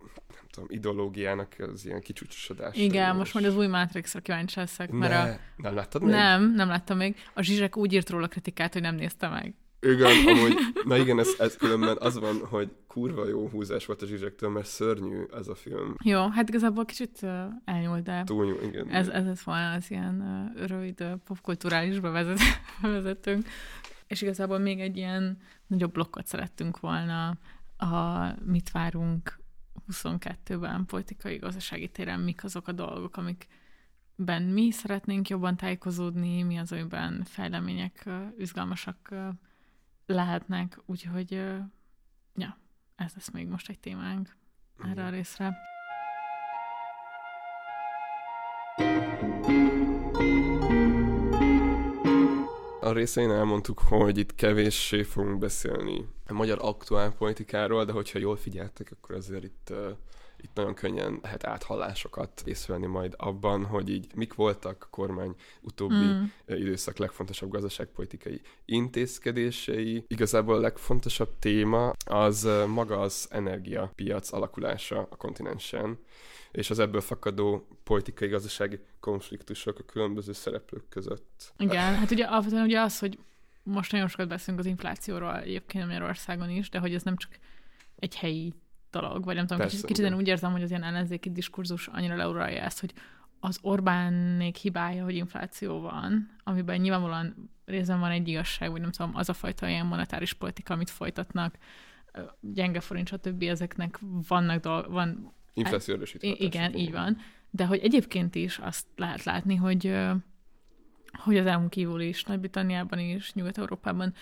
tudom, ideológiának az ilyen kicsúcsosodás. Igen, most majd az új Matrixra kíváncsi leszek, mert ne, a... nem láttad még? Nem, nem láttam még. A Zsizsek úgy írt róla kritikát, hogy nem nézte meg. Igen, [laughs] amúgy, na igen, ez, ez különben az van, hogy kurva jó húzás volt a zsizsektől, mert szörnyű ez a film. Jó, hát igazából kicsit uh, elnyúlt, de Túl, igen. ez, ez lett volna az ilyen uh, rövid uh, popkulturális bevezet, [laughs] bevezetőnk. És igazából még egy ilyen nagyobb blokkot szerettünk volna, a mit várunk 22-ben politikai gazdasági téren, mik azok a dolgok, amikben mi szeretnénk jobban tájékozódni, mi az, amiben fejlemények izgalmasak lehetnek, úgyhogy ja, ez lesz még most egy témánk erre a részre. A részein elmondtuk, hogy itt kevéssé fogunk beszélni a magyar aktuál politikáról, de hogyha jól figyeltek, akkor azért itt, itt nagyon könnyen lehet áthallásokat észrevenni majd abban, hogy így mik voltak a kormány utóbbi Mm. időszak legfontosabb gazdaságpolitikai intézkedései. Igazából a legfontosabb téma az maga az energiapiac alakulása a kontinensen, és az ebből fakadó politikai gazdasági konfliktusok a különböző szereplők között. Igen, hát ugye alapvetően ugye az, hogy most nagyon sokat beszélünk az inflációról egyébként Magyarországon is, de hogy ez nem csak egy helyi dolog, vagy nem tudom, Persze, kicsit, kicsit én úgy érzem, hogy az ilyen ellenzéki diskurzus annyira leuralja ezt, hogy az Orbánnék hibája, hogy infláció van, amiben nyilvánvalóan részben van egy igazság, vagy nem tudom, az a fajta ilyen monetáris politika, amit folytatnak, gyenge forint, stb. ezeknek vannak dolg, van Infláció erősítő hatása igen, így van. De hogy egyébként is azt lehet látni, hogy, hogy az EU-n kívül is, Nagy-Britanniában is, Nyugat-Európában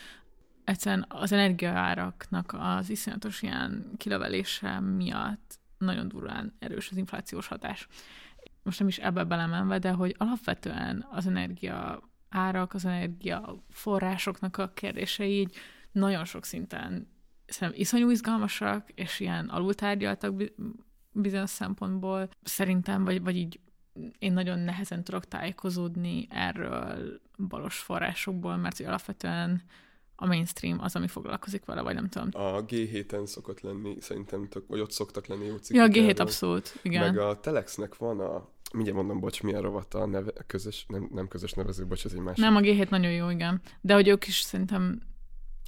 egyszerűen az energiaáraknak az iszonyatos ilyen kilövelése miatt nagyon durván erős az inflációs hatás. Most nem is ebbe belemenve, de hogy alapvetően az energia árak, az energia forrásoknak a kérdései így nagyon sok szinten szerintem iszonyú izgalmasak, és ilyen alultárgyaltak bi- bizonyos szempontból. Szerintem, vagy, vagy így én nagyon nehezen tudok tájékozódni erről balos forrásokból, mert alapvetően a mainstream az, ami foglalkozik vele, vagy nem tudom. A G7-en szokott lenni, szerintem tök, vagy ott szoktak lenni jó Ja, a G7 erről. abszolút, igen. Meg a Telexnek van a, mindjárt mondom, bocs, milyen rovata a neve, közös, nem, nem közös nevező, bocs, ez egy másik. Nem, a G7 nagyon jó, igen. De hogy ők is szerintem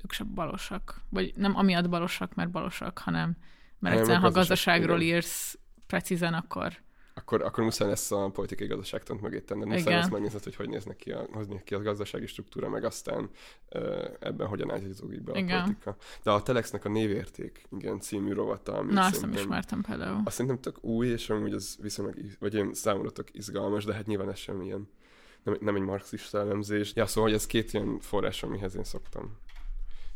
ők sem balosak. Vagy nem amiatt balosak, mert balosak, hanem mert a egyszerűen, ha gazdaság- gazdaságról igen. írsz precízen, akkor Akkor, akkor muszáj lesz a politikai gazdaságtant mögé tenned, muszáj Igen. lesz megnézned, hogy hogy néznek ki a, hogy néz ki a gazdasági struktúra, meg aztán ebben hogyan ágyazódik be a Igen. politika. De a Telexnek a névérték, igen, című rovata, amit na, azt nem ismertem például. Azt szerintem tök új, és amúgy az viszonylag, vagy ilyen számomra tök izgalmas, de hát nyilván ez sem ilyen, nem, nem egy marxista elemzés. Ja, szóval, hogy ez két ilyen forrás, amihez én szoktam.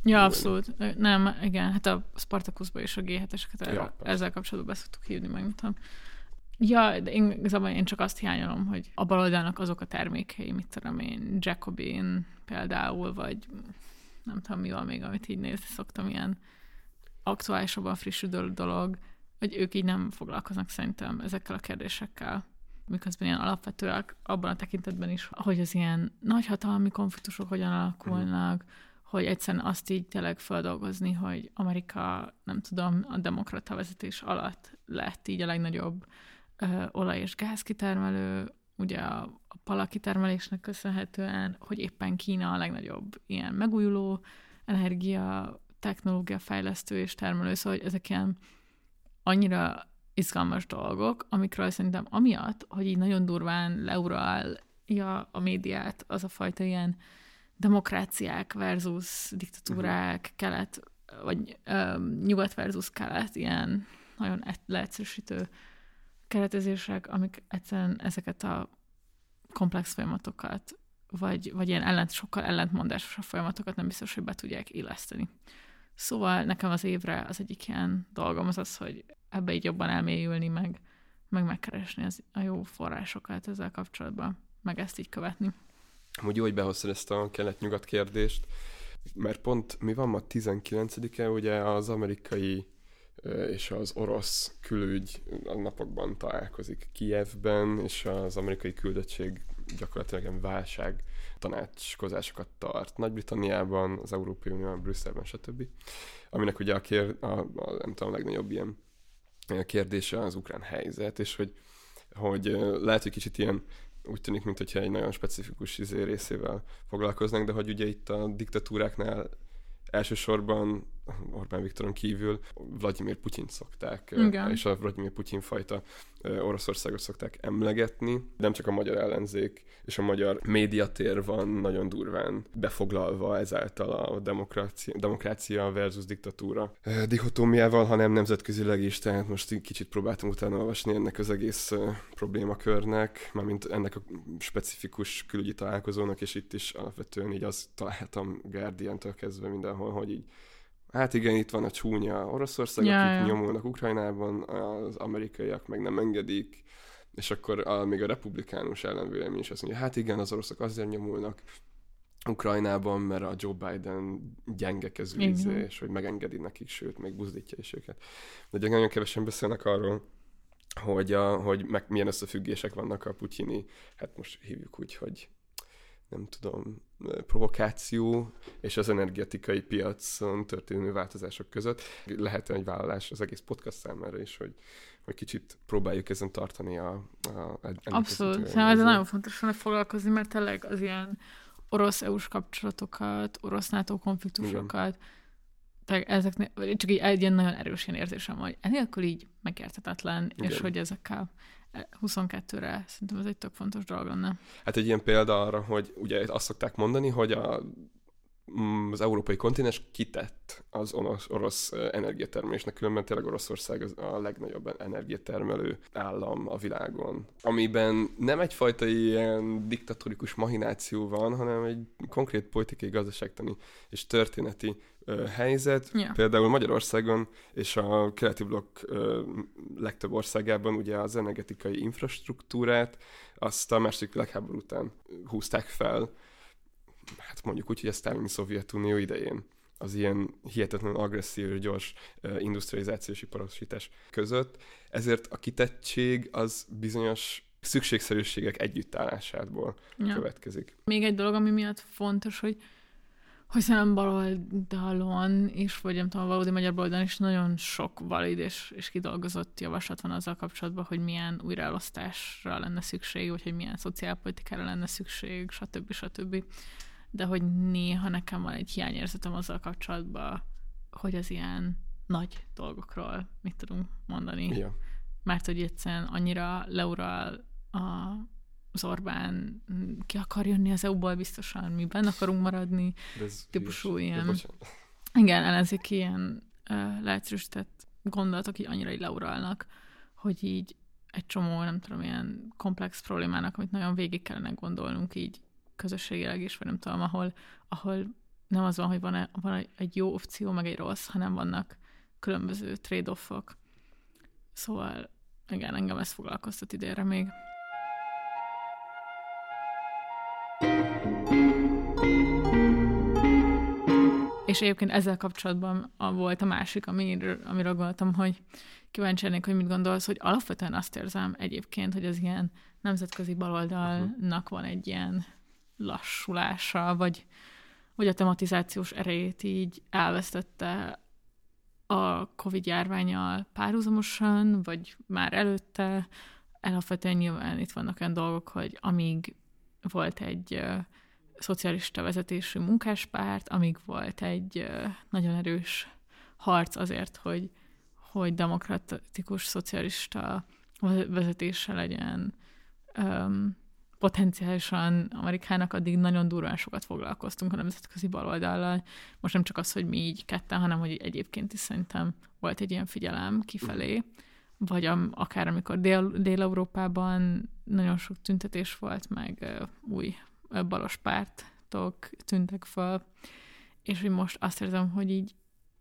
Ja, abszolút. Nem, igen, hát a Spartacusba is a G7-eseket Ja, ezzel kapcsolatban be szoktuk hívni, meg nem tudom. Ja, de én, igazából én csak azt hiányolom, hogy a baloldalnak azok a termékei, mit tudom én, Jacobin például, vagy nem tudom mi van még, amit így nézni szoktam, ilyen aktuálisabban frissülő dolog, hogy ők így nem foglalkoznak szerintem ezekkel a kérdésekkel miközben ilyen alapvetőek abban a tekintetben is, hogy az ilyen nagyhatalmi konfliktusok hogyan alakulnak, hogy egyszerűen azt így tényleg feldolgozni, hogy Amerika, nem tudom, a demokrata vezetés alatt lett így a legnagyobb ö, olaj- és gázkitermelő, ugye a, a palakitermelésnek köszönhetően, hogy éppen Kína a legnagyobb ilyen megújuló energia, technológia fejlesztő és termelő, szóval hogy ezek ilyen annyira izgalmas dolgok, amikről szerintem amiatt, hogy így nagyon durván leuralja a médiát az a fajta ilyen demokráciák versus diktatúrák, uh-huh. kelet, vagy ö, nyugat versus kelet, ilyen nagyon leegyszerűsítő keretezések, amik egyszerűen ezeket a komplex folyamatokat, vagy, vagy ilyen ellent, sokkal ellentmondásosabb folyamatokat nem biztos, hogy be tudják illeszteni. Szóval nekem az évre az egyik ilyen dolgom az az, hogy ebbe így jobban elmélyülni, meg, meg megkeresni az, a jó forrásokat ezzel kapcsolatban, meg ezt így követni. Amúgy jó, hogy behoztad ezt a kelet-nyugat kérdést, mert pont mi van ma 19-e, ugye az amerikai és az orosz külügy a napokban találkozik Kijevben, és az amerikai küldöttség gyakorlatilag válság tanácskozásokat tart Nagy-Britanniában, az Európai Unióban, Brüsszelben, stb. Aminek ugye a, kér, a, a, nem tudom, a legnagyobb ilyen kérdése az ukrán helyzet, és hogy, hogy lehet, hogy kicsit ilyen úgy tűnik, mintha egy nagyon specifikus izé részével foglalkoznak, de hogy ugye itt a diktatúráknál elsősorban Orbán Viktoron kívül Vladimir Putyin szokták, Igen. és a Vladimir Putyin fajta Oroszországot szokták emlegetni. Nem csak a magyar ellenzék és a magyar médiatér van nagyon durván befoglalva ezáltal a demokrácia, demokrácia versus diktatúra dihotómiával, hanem nemzetközileg is, tehát most kicsit próbáltam utána olvasni ennek az egész problémakörnek, mármint ennek a specifikus külügyi találkozónak, és itt is alapvetően így azt találtam Guardian-től kezdve mindenhol, hogy így Hát igen, itt van a csúnya Oroszország, Ja, akik ja. nyomulnak Ukrajnában, az amerikaiak meg nem engedik, és akkor a, még a republikánus ellenvélemény is azt mondja, hát igen, az oroszok azért nyomulnak Ukrajnában, mert a Joe Biden gyenge kezű és hogy megengedi nekik, sőt, még buzdítja is őket. De ugye nagyon kevesen beszélnek arról, hogy, a, hogy meg milyen összefüggések vannak a putyini, hát most hívjuk úgy, hogy nem tudom, provokáció és az energetikai piacon történő változások között. Lehet egy vállalás az egész podcast számára is, hogy, hogy kicsit próbáljuk ezen tartani a... a Abszolút. Szerintem ez nagyon fontos volna foglalkozni, mert tényleg az ilyen orosz-EU-s kapcsolatokat, orosz-NATO konfliktusokat, tehát ezeknél, csak így egy ilyen nagyon erős ilyen érzésem, hogy enélkül így megértetetlen, és hogy ezekkel 22-re szerintem ez egy tök fontos dolog lenne. Hát egy ilyen példa arra, hogy ugye azt szokták mondani, hogy a, az európai kontinens kitett az orosz, orosz energiatermelésnek, különben tényleg Oroszország az a legnagyobb energiatermelő állam a világon. Amiben nem egyfajta ilyen diktatórikus mahináció van, hanem egy konkrét politikai, gazdaságtani és történeti ö, helyzet. Ja. Például Magyarországon és a keleti blokk ö, legtöbb országában ugye az energetikai infrastruktúrát azt a második világháború után húzták fel, hát mondjuk úgy, hogy a Sztálini Szovjetunió idején az ilyen hihetetlen agresszív gyors industrializációs iparosítás között. Ezért a kitettség az bizonyos szükségszerűségek együttállásából Ja. következik. Még egy dolog, ami miatt fontos, hogy hogy szerintem baloldalon is, vagy nem tudom, valódi magyar baloldalon is nagyon sok valid és, és kidolgozott javaslat van azzal kapcsolatban, hogy milyen újraelosztásra lenne szükség, vagy hogy milyen szociálpolitikára lenne szükség, stb. stb. De hogy néha nekem van egy hiányérzetem azzal kapcsolatban, hogy az ilyen nagy dolgokról mit tudunk mondani Ja. mert hogy egyszerűen annyira leural a, az Orbán ki akar jönni az EU-ból biztosan, mi benne akarunk maradni. De ez Típusú hülyeség. ilyen- bocsánat. Igen, ellenzéki ilyen uh, leegyszerűsített gondolatok így annyira így leuralnak, hogy így egy csomó, nem tudom, ilyen komplex problémának, amit nagyon végig kellene gondolnunk így közösségileg is, vagy nem tudom, ahol, ahol nem az van, hogy van, van egy- jó opció, meg egy rossz, hanem vannak különböző trade-offok. Szóval igen, engem ez foglalkoztat idénre még. És egyébként ezzel kapcsolatban a, volt a másik, amiről, amiről gondoltam, hogy kíváncsi lennék, hogy mit gondolsz, hogy alapvetően azt érzem egyébként, hogy az ilyen nemzetközi baloldalnak van egy ilyen lassulása, vagy, vagy a tematizációs erejét így elvesztette a Covid járványal párhuzamosan, vagy már előtte. Alapvetően nyilván itt vannak olyan dolgok, hogy amíg volt egy szocialista vezetésű munkáspárt, amíg volt egy nagyon erős harc azért, hogy, hogy demokratikus szocialista vezetése legyen potenciálisan Amerikának addig nagyon durván sokat foglalkoztunk a nemzetközi baloldallal. Most nem csak az, hogy mi így ketten, hanem hogy egyébként is szerintem volt egy ilyen figyelem kifelé, vagy am, akár amikor Dél- Dél-Európában nagyon sok tüntetés volt, meg ö, új ö, balos pártok tűntek fel, és hogy most azt érzem, hogy így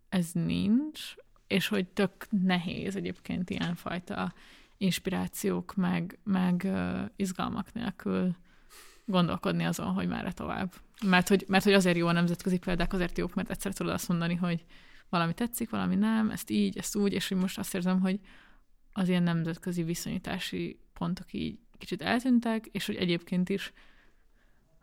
ez nincs, és hogy tök nehéz egyébként ilyenfajta inspirációk, meg, meg izgalmak nélkül gondolkodni azon, hogy merre tovább. Mert hogy, mert hogy azért jó a nemzetközi példák, azért jók, mert egyszer tudod azt mondani, hogy valami tetszik, valami nem, ezt így, ezt úgy, és hogy most azt érzem, hogy az ilyen nemzetközi viszonyítási pontok így kicsit eltűntek, és hogy egyébként is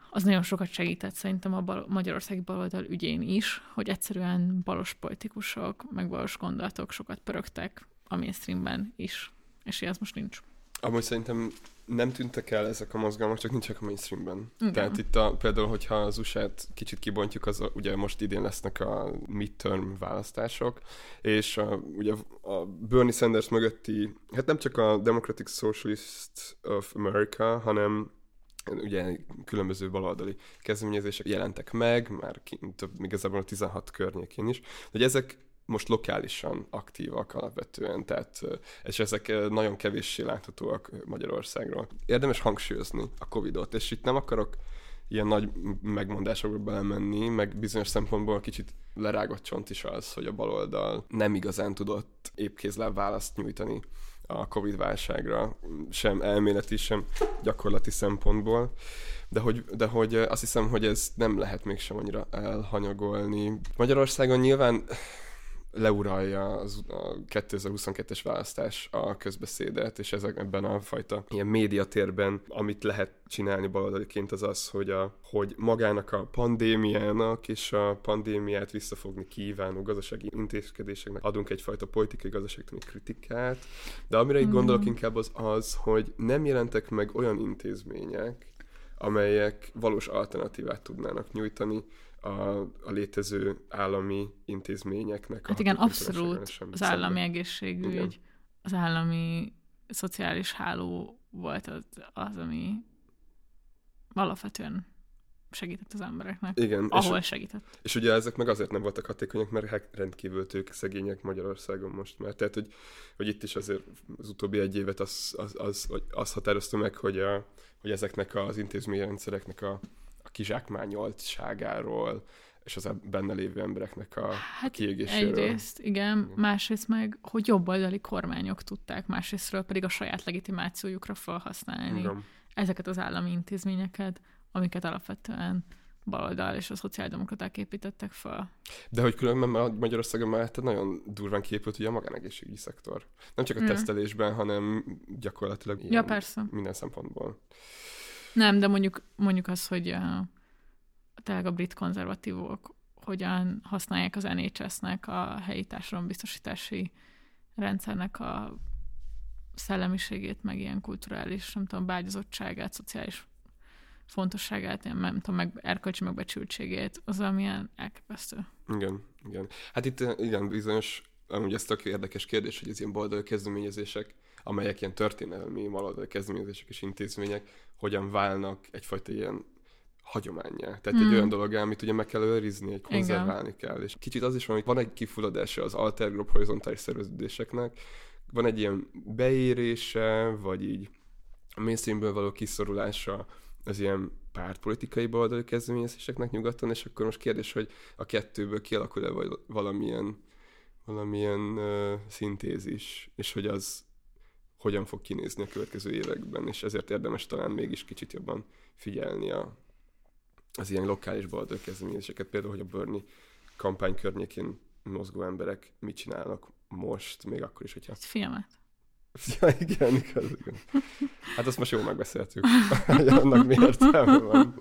az nagyon sokat segített szerintem a bal- magyarországi baloldal ügyén is, hogy egyszerűen balos politikusok, meg balos gondolatok sokat pörögtek a mainstreamben is, és ez most nincs. Amúgy szerintem nem tűntek el ezek a mozgalmak, csak nincsenek a mainstreamben. Igen. Tehát itt a, például, hogyha az USA-t kicsit kibontjuk, az a, ugye most idén lesznek a midterm választások, és a, ugye a Bernie Sanders mögötti, hát nem csak a Democratic Socialist of America, hanem ugye különböző baloldali kezdeményezések jelentek meg, már kint, több, igazából a 16 környékén is, hogy ezek most lokálisan aktívak alapvetően, tehát, és ezek nagyon kevéssé láthatóak Magyarországról. Érdemes hangsúlyozni a Covid-ot, és itt nem akarok ilyen nagy megmondásokba belemenni, meg bizonyos szempontból kicsit lerágott csont is az, hogy a baloldal nem igazán tudott épkézláb választ nyújtani a Covid válságra, sem elméleti, sem gyakorlati szempontból, de hogy, de hogy azt hiszem, hogy ez nem lehet mégsem annyira elhanyagolni. Magyarországon nyilván leuralja az, a 2022-es választás a közbeszédet, és ezek, ebben a fajta ilyen médiatérben, amit lehet csinálni baloldaliként, az az, hogy, a, hogy magának a pandémiának és a pandémiát visszafogni kívánó gazdasági intézkedéseknek adunk egyfajta politikai gazdaságtani kritikát, de amire itt gondolok inkább az az, hogy nem jelentek meg olyan intézmények, amelyek valós alternatívát tudnának nyújtani a, a létező állami intézményeknek. Hát a igen, abszolút az szemben. állami egészségügy, Igen. az állami szociális háló volt az, az ami alapvetően segített az embereknek. Igen, Ahol és, segített. és ugye ezek meg azért nem voltak hatékonyak, mert hát rendkívül tők szegények Magyarországon most már. Tehát, hogy, hogy itt is azért az utóbbi egy évet az, az, az, az, az határozta meg, hogy, a, hogy ezeknek az intézményrendszereknek a kizsákmányoltságáról, és az benne lévő embereknek a Hát kiégéséről. egyrészt, igen, másrészt meg, hogy jobboldali kormányok tudták, másrésztről pedig a saját legitimációjukra felhasználni Igen. ezeket az állami intézményeket, amiket alapvetően baloldal és a szociáldemokraták építettek fel. De hogy különben Ma- Magyarországon mellette nagyon durván képült ugye a magánegészségügyi szektor. Nem csak a Mm. tesztelésben, hanem gyakorlatilag Ja, persze. minden szempontból. Nem, de mondjuk, mondjuk az, hogy uh, tényleg a brit konzervatívok hogyan használják az NHS-nek, a helyi társadalombiztosítási rendszernek a szellemiségét, meg ilyen kulturális, nem tudom, bágyazottságát, szociális fontosságát, ilyen, nem tudom, meg erkölcsi megbecsültségét, az amilyen elképesztő. Igen, igen. Hát itt igen, bizonyos, amúgy ez tök érdekes kérdés, hogy az ilyen baloldali kezdeményezések, amelyek ilyen történelmi baloldali kezdeményezések és intézmények, hogyan válnak egyfajta ilyen hagyományá. Tehát Mm. egy olyan dolog, amit ugye meg kell őrizni, egy konzerválni kell. És kicsit az is van, hogy van egy kifulladása az alter group horizontális szerveződéseknek, van egy ilyen beérése, vagy így a mainstreamből való kiszorulása az ilyen pártpolitikai baloldali kezdeményezéseknek nyugaton, és akkor most kérdés, hogy a kettőből kialakul-e val- valamilyen, valamilyen uh, szintézis, és hogy az hogyan fog kinézni a következő években, és ezért érdemes talán mégis kicsit jobban figyelni a, az ilyen lokális baloldali kezdeményezéseket, például, hogy a Bernie kampány környékén mozgó emberek mit csinálnak most, még akkor is, hogyha... Egy filmet. Ja, igen, igaz, igen. Hát azt most jól megbeszéltük, annak mi értelme van.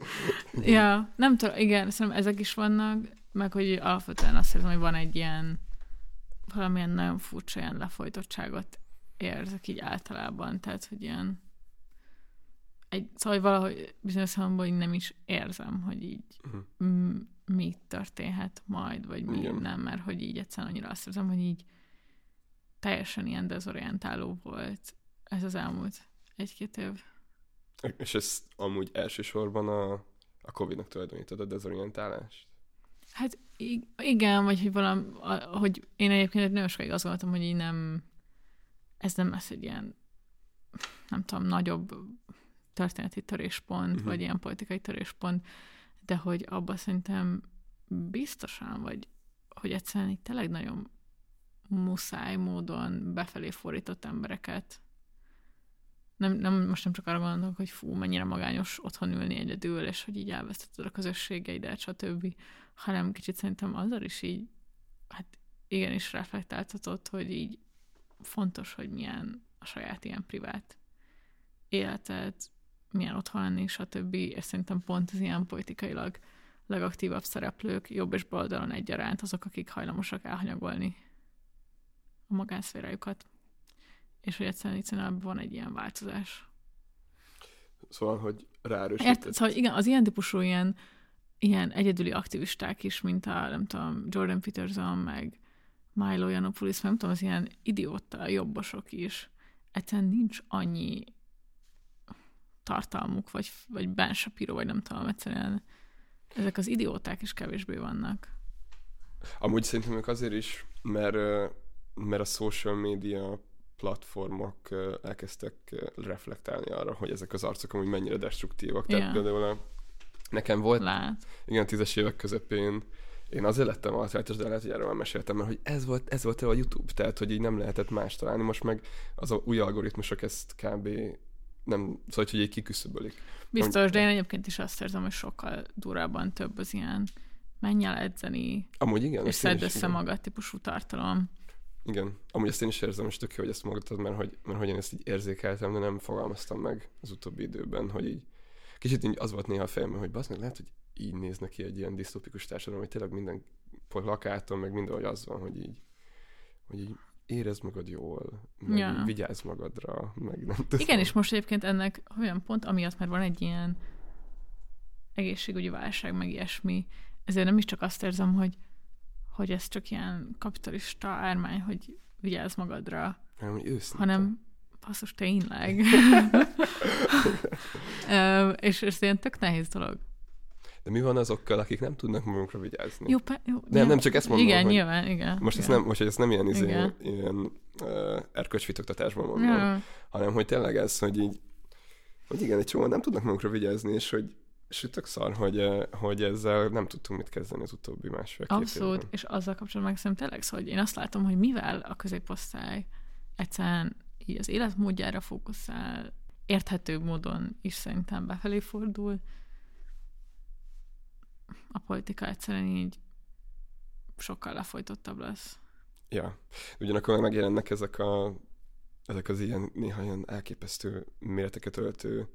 Ja, nem tudom, igen, szerintem ezek is vannak, meg hogy alapvetően azt érzem, hogy van egy ilyen valamilyen nagyon furcsa ilyen lefolytottságot érzek így általában, tehát, hogy ilyen egy, szóval hogy valahogy bizonyos szempontból így nem is érzem, hogy így Mhm. m- mi történhet majd, vagy mi Igen. nem, mert hogy így egyszerűen annyira azt érzem, hogy így teljesen ilyen dezorientáló volt ez az elmúlt egy-két év. És ezt amúgy elsősorban a, a Covid-nak tulajdonítod a dezorientálást? Hát igen, vagy hogy valami, hogy én egyébként nagyon sokáig azt gondoltam, hogy így nem, ez nem lesz egy ilyen, nem tudom, nagyobb történeti töréspont, uh-huh. vagy ilyen politikai töréspont, de hogy abban szerintem biztosan, vagy hogy egyszerűen itt tényleg nagyon muszáj módon befelé fordított embereket nem, nem, most nem csak arra gondolok, hogy fú, mennyire magányos otthon ülni egyedül, és hogy így elvesztetted a közösségeidet, stb., hanem kicsit szerintem azzal is így, hát igenis reflektáltatott, hogy így fontos, hogy milyen a saját ilyen privát életet, milyen otthon lenni, stb. És szerintem pont az ilyen politikailag legaktívabb szereplők, jobb és bal oldalon egyaránt, azok, akik hajlamosak elhanyagolni a magánszférájukat. És hogy egyszerűen, egyszerűen van egy ilyen változás. Szóval, hogy ráerősített. Érted? Szóval igen, az ilyen típusú ilyen, ilyen egyedüli aktivisták is, mint a, nem tudom, Jordan Peterson, meg Milo Yiannopoulos, nem tudom, az ilyen idióta jobbosok is. Egyszerűen nincs annyi tartalmuk, vagy, vagy Ben Shapiro, vagy nem tudom, egyszerűen ezek az idióták is kevésbé vannak. Amúgy szerintem ők azért is, mert, mert a social media platformok elkezdtek reflektálni arra, hogy ezek az arcok amúgy mennyire destruktívak. Tehát Ja. például a, nekem volt, Lát. igen, tízes évek közepén én azért lettem altrátos, de lehet, hogy erről már meséltem, mert hogy ez volt, ez volt a YouTube, tehát hogy így nem lehetett más találni, most meg az a új algoritmusok ezt kb. nem, szóval hogy így kiküszöbölik. Biztos, de én egyébként is azt érzem, hogy sokkal durában több az ilyen menj el edzeni, Amúgy igen. és szedd össze igen. magad típusú tartalom. Igen, amúgy ezt én is érzem, és tök jó, hogy ezt mondtad, mert hogy, mert hogy én ezt így érzékeltem, de nem fogalmaztam meg az utóbbi időben, hogy így kicsit így az volt néha a fejemben, hogy basz meg, lehet, hogy így néznek ki egy ilyen disztópikus társadalom, hogy tényleg minden plakáton, meg mindenhogy az van, hogy így, hogy így érezd magad jól, meg Ja. vigyázz magadra, meg nem tudom. Igen, és most egyébként ennek olyan pont, amiatt, mert van egy ilyen egészségügyi válság, meg ilyesmi, ezért nem is csak azt érzem, hogy, hogy ez csak ilyen kapitalista ármány, hogy vigyázz magadra, hanem, hogy őszinte. hanem basszus, tényleg. [laughs] És ez ilyen tök nehéz dolog. De mi van azokkal, akik nem tudnak magunkra vigyázni? Jó, pe, jó, Nem, nem, csak ezt mondom, Igen, hogy- nyilván, igen. Most ezt igen. nem, most, hogy ezt nem ilyen, izé, Igen. ilyen uh, erkölcsfitoktatásban mondom, Ja. hanem hogy tényleg ez, hogy így, hogy igen, egy csomó nem tudnak magukra vigyázni, és hogy és tök szar, hogy, hogy ezzel nem tudtunk mit kezdeni az utóbbi másfél-két Abszolút, évben. és azzal kapcsolatban meg szerintem tényleg szó, hogy én azt látom, hogy mivel a középosztály egyszerűen így az életmódjára fókuszál, érthető módon is szerintem befelé fordul, a politika egyszerűen így sokkal lefolytottabb lesz. Ja. Ugyanakkor meg megjelennek ezek a ezek az ilyen néha ilyen elképesztő méreteket öltő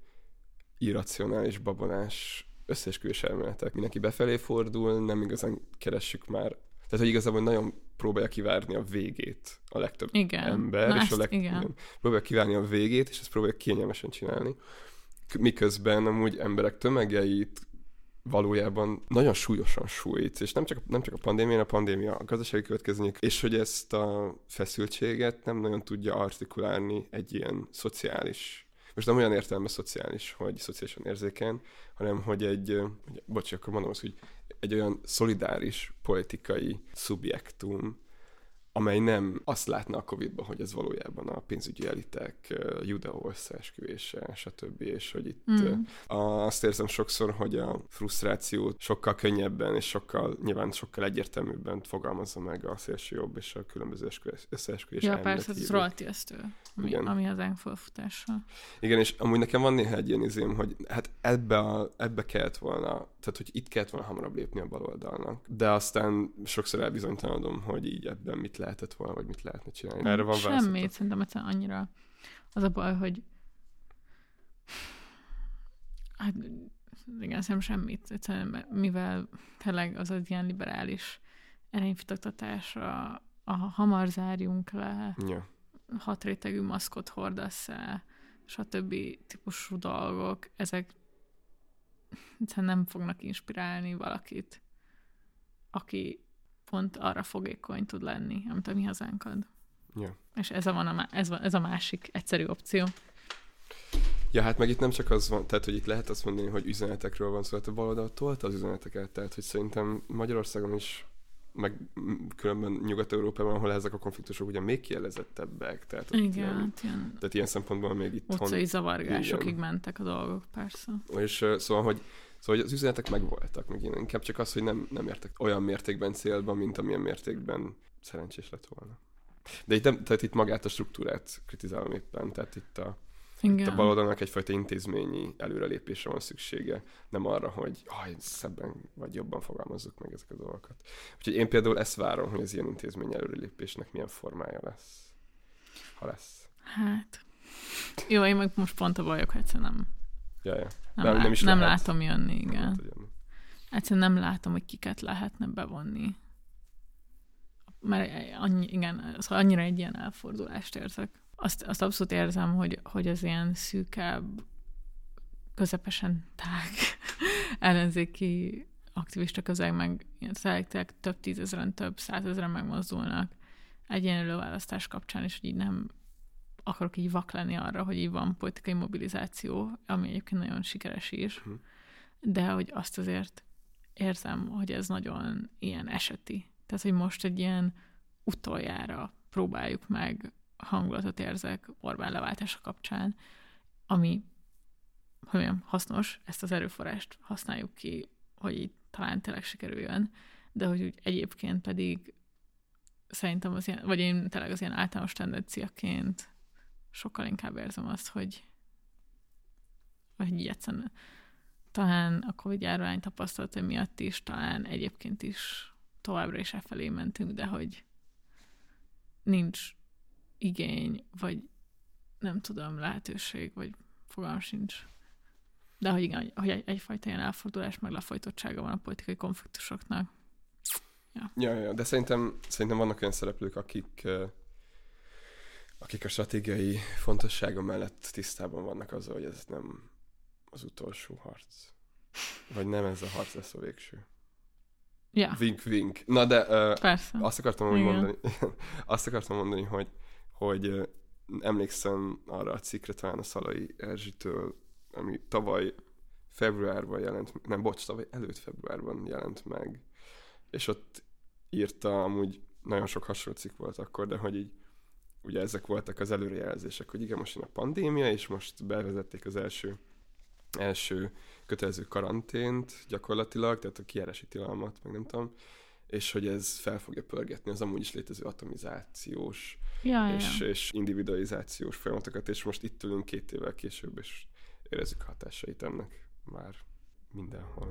irracionális, babonás összeesküvés elméletek. Mindenki befelé fordul, nem igazán keressük már. Tehát, hogy igazából nagyon próbálja kivárni a végét a legtöbb Igen. ember, Na és ezt a leg... igen. igen. próbálja kivárni a végét, és ezt próbálja kényelmesen csinálni. Miközben amúgy emberek tömegeit valójában nagyon súlyosan sújt, és nem csak, nem csak a pandémia, a pandémia a gazdasági következmények, és hogy ezt a feszültséget nem nagyon tudja artikulálni egy ilyen szociális, most nem olyan értelemben szociális, hogy szociálisan érzékeny, hanem hogy egy, bocs, akkor mondom azt, hogy egy olyan szolidáris politikai szubjektum, amely nem azt látna a Covid-ban, hogy ez valójában a pénzügyi elitek Judeó összeesküvése, stb. És hogy itt Mm. mm. azt érzem sokszor, hogy a frusztrációt sokkal könnyebben és sokkal, nyilván sokkal egyértelműbben fogalmazza meg a szélső jobb és a különböző eskü- összeesküvés Ja, persze, ez hívők. rohadt ijesztő, ami, Igen. ami az felfutással. Igen, és amúgy nekem van néha egy ilyen izém, hogy hát ebbe, a, ebbe kellett volna, tehát hogy itt kellett volna hamarabb lépni a baloldalnak. De aztán sokszor elbizonytalanodom, hogy így ebben mit lehetett volna, vagy mit lehetne csinálni. Erre van Semmit, válaszatok? szerintem egyszerűen annyira az a baj, hogy hát igen, szerintem semmit. Egyszerűen, mivel tényleg az az ilyen liberális erényfitoktatásra a hamar zárjunk le, Ja. hat rétegű maszkot hordasz el, stb. típusú dolgok, ezek egyszerűen nem fognak inspirálni valakit, aki pont arra fogékony tud lenni, amit a mi hazánk ad. Ja. És ez a, van a, ez, van, ez a másik egyszerű opció. ja, hát meg itt nem csak az van, tehát hogy itt lehet azt mondani, hogy üzenetekről van szó, hát a baloldal tolta az üzeneteket, tehát hogy szerintem Magyarországon is meg különben Nyugat-Európában, ahol ezek a konfliktusok ugye még kielezettebbek, tehát Igen, ilyen, hát ilyen tehát ilyen szempontból még itt utcai zavargásokig igen. mentek a dolgok, persze. És szóval, hogy Szóval hogy az üzenetek megvoltak, meg én inkább csak az, hogy nem, nem értek olyan mértékben célba, mint amilyen mértékben szerencsés lett volna. De itt, nem, tehát itt magát a struktúrát kritizálom éppen, tehát itt a, Itt Igen. a baloldalnak egyfajta intézményi előrelépésre van szüksége, nem arra, hogy aj, szebben vagy jobban fogalmazzuk meg ezek a dolgokat. Úgyhogy én például ezt várom, hogy az ilyen intézmény előrelépésnek milyen formája lesz. Ha lesz. Hát. Jó, én meg most pont a bajok, egyszerűen nem, Ja, ja. nem, Nem- lát, nem is nem lehet. látom jönni, Nem igen. hogy jönni. Egyszerűen nem látom, hogy kiket lehetne bevonni. Mert annyi, igen, szóval annyira egy ilyen elfordulást érzek. Azt, azt abszolút érzem, hogy, hogy az ilyen szűkebb, közepesen tág [laughs] ellenzéki aktivista közeg meg szelektek több tízezeren, több százezeren megmozdulnak egy ilyen előválasztás kapcsán, és hogy így nem akarok így vak lenni arra, hogy így van politikai mobilizáció, ami egyébként nagyon sikeres is, Mhm. de hogy azt azért érzem, hogy ez nagyon ilyen eseti. Tehát, hogy most egy ilyen utoljára próbáljuk meg hangulatot érzek Orbán leváltása kapcsán, ami hogy mondjam, hasznos, ezt az erőforrást használjuk ki, hogy így talán tényleg sikerüljön, de hogy úgy egyébként pedig szerintem az ilyen, vagy én tényleg az ilyen általános tendenciaként sokkal inkább érzem azt, hogy vagy így egyszerűen talán a Covid járvány tapasztalata miatt is, talán egyébként is továbbra is e felé mentünk, de hogy nincs igény, vagy nem tudom, lehetőség, vagy fogalmam sincs. De hogy igen, hogy egy, egyfajta ilyen elfordulás, meg lefolytottsága van a politikai konfliktusoknak. Ja, ja, de szerintem, szerintem vannak olyan szereplők, akik, akik a stratégiai fontossága mellett tisztában vannak azzal, hogy ez nem az utolsó harc. Vagy nem ez a harc lesz a végső. Ja, Vink, vink. Na de uh, persze. azt akartam mondani, [laughs] azt akartam mondani, hogy, hogy emlékszem arra a cikkre talán a Szalai Erzsitől, ami tavaly februárban jelent, nem, bocs, tavaly előtt februárban jelent meg, és ott írta, amúgy nagyon sok hasonló cikk volt akkor, de hogy így ugye ezek voltak az előrejelzések, hogy igen, most jön a pandémia, és most bevezették az első első kötelező karantént gyakorlatilag, tehát a kijárási tilalmat, meg nem tudom, és hogy ez fel fogja pörgetni az amúgy is létező atomizációs Ja, és, ja. és individualizációs folyamatokat, és most itt ülünk két évvel később, és érezzük a hatásait ennek már mindenhol.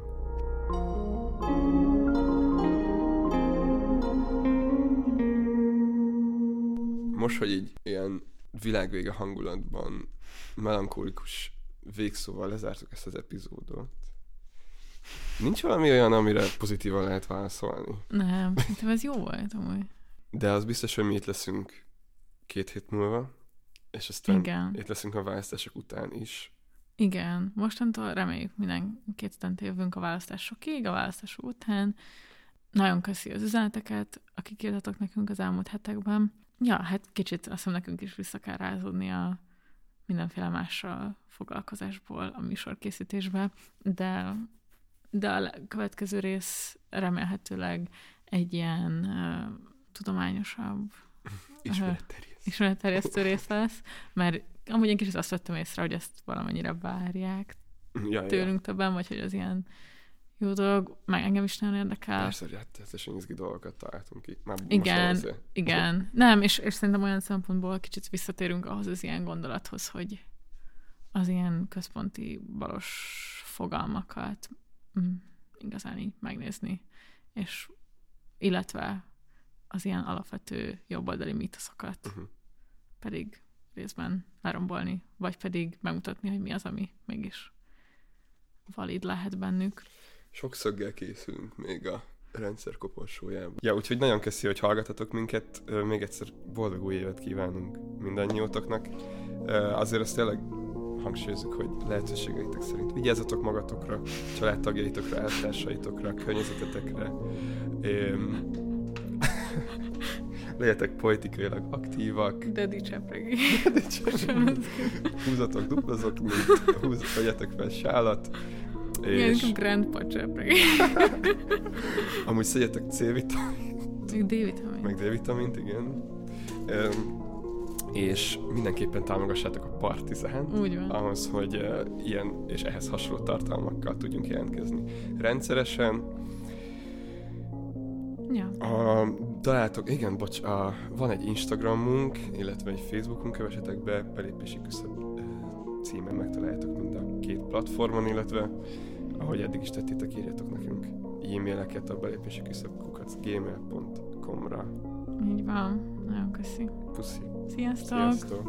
Most, hogy így ilyen világvége hangulatban melankolikus végszóval lezártuk ezt az epizódot, nincs valami olyan, amire pozitívan lehet válaszolni? Nem, szerintem ez jó volt amúgy. De az biztos, hogy mi itt leszünk két hét múlva, és aztán Igen. itt leszünk a választások után is. Igen, mostantól reméljük minden két jövünk a választásokig, a választások után. Nagyon köszi az üzeneteket, akik írtatok nekünk az elmúlt hetekben. Ja, hát kicsit azt hiszem nekünk is vissza kell rázódni a mindenféle mással foglalkozásból a műsorkészítésbe, de, de a következő rész remélhetőleg egy ilyen uh, tudományosabb [laughs] Ismeretterjesztő. ismeretterjesztő rész lesz, mert amúgy én kicsit azt vettem észre, hogy ezt valamennyire várják Ja, ja. tőlünk többen, vagy hogy az ilyen jó dolog, meg engem is nagyon érdekel. Persze, hogy rettenetesen izgi dolgokat találtunk ki. Már Igen, igen. Nem, és, és szerintem olyan szempontból kicsit visszatérünk ahhoz az ilyen gondolathoz, hogy az ilyen központi balos fogalmakat igazán így megnézni, és illetve az ilyen alapvető jobboldali mítoszokat Uh-huh. pedig részben lerombolni, vagy pedig megmutatni, hogy mi az, ami mégis valid lehet bennük. Sok szöggel készülünk még a rendszer koporsójában. Ja, úgyhogy nagyon köszi, hogy hallgatatok minket. Még egyszer boldog új évet kívánunk mindannyiótoknak. Azért azt tényleg hangsúlyozzuk, hogy lehetőségeitek szerint vigyázzatok magatokra, családtagjaitokra, eltársaitokra, környezetetekre. Ém, [laughs] legyetek politikailag aktívak, De dicsepregi. húzatok duplazok, húz, vegyetek fel sálat, és Igen, grandpa csepregi. amúgy szedjetek C-vitamint, Még D-vitamin. meg D-vitamint, igen. Üm, és mindenképpen támogassátok a Partizánt, Úgy van. ahhoz, hogy uh, ilyen és ehhez hasonló tartalmakkal tudjunk jelentkezni rendszeresen. Ja. A, találtok, igen, bocs, a, van egy Instagramunk, illetve egy Facebookunk, kövessetek be, belépési küszöb címen megtaláljátok mind a két platformon, illetve ahogy eddig is tettétek, írjatok nekünk e-maileket a belépési küszöbkukat gmail.com-ra. Így van. Nagyon köszi. Puszi. Sziasztok. Sziasztok.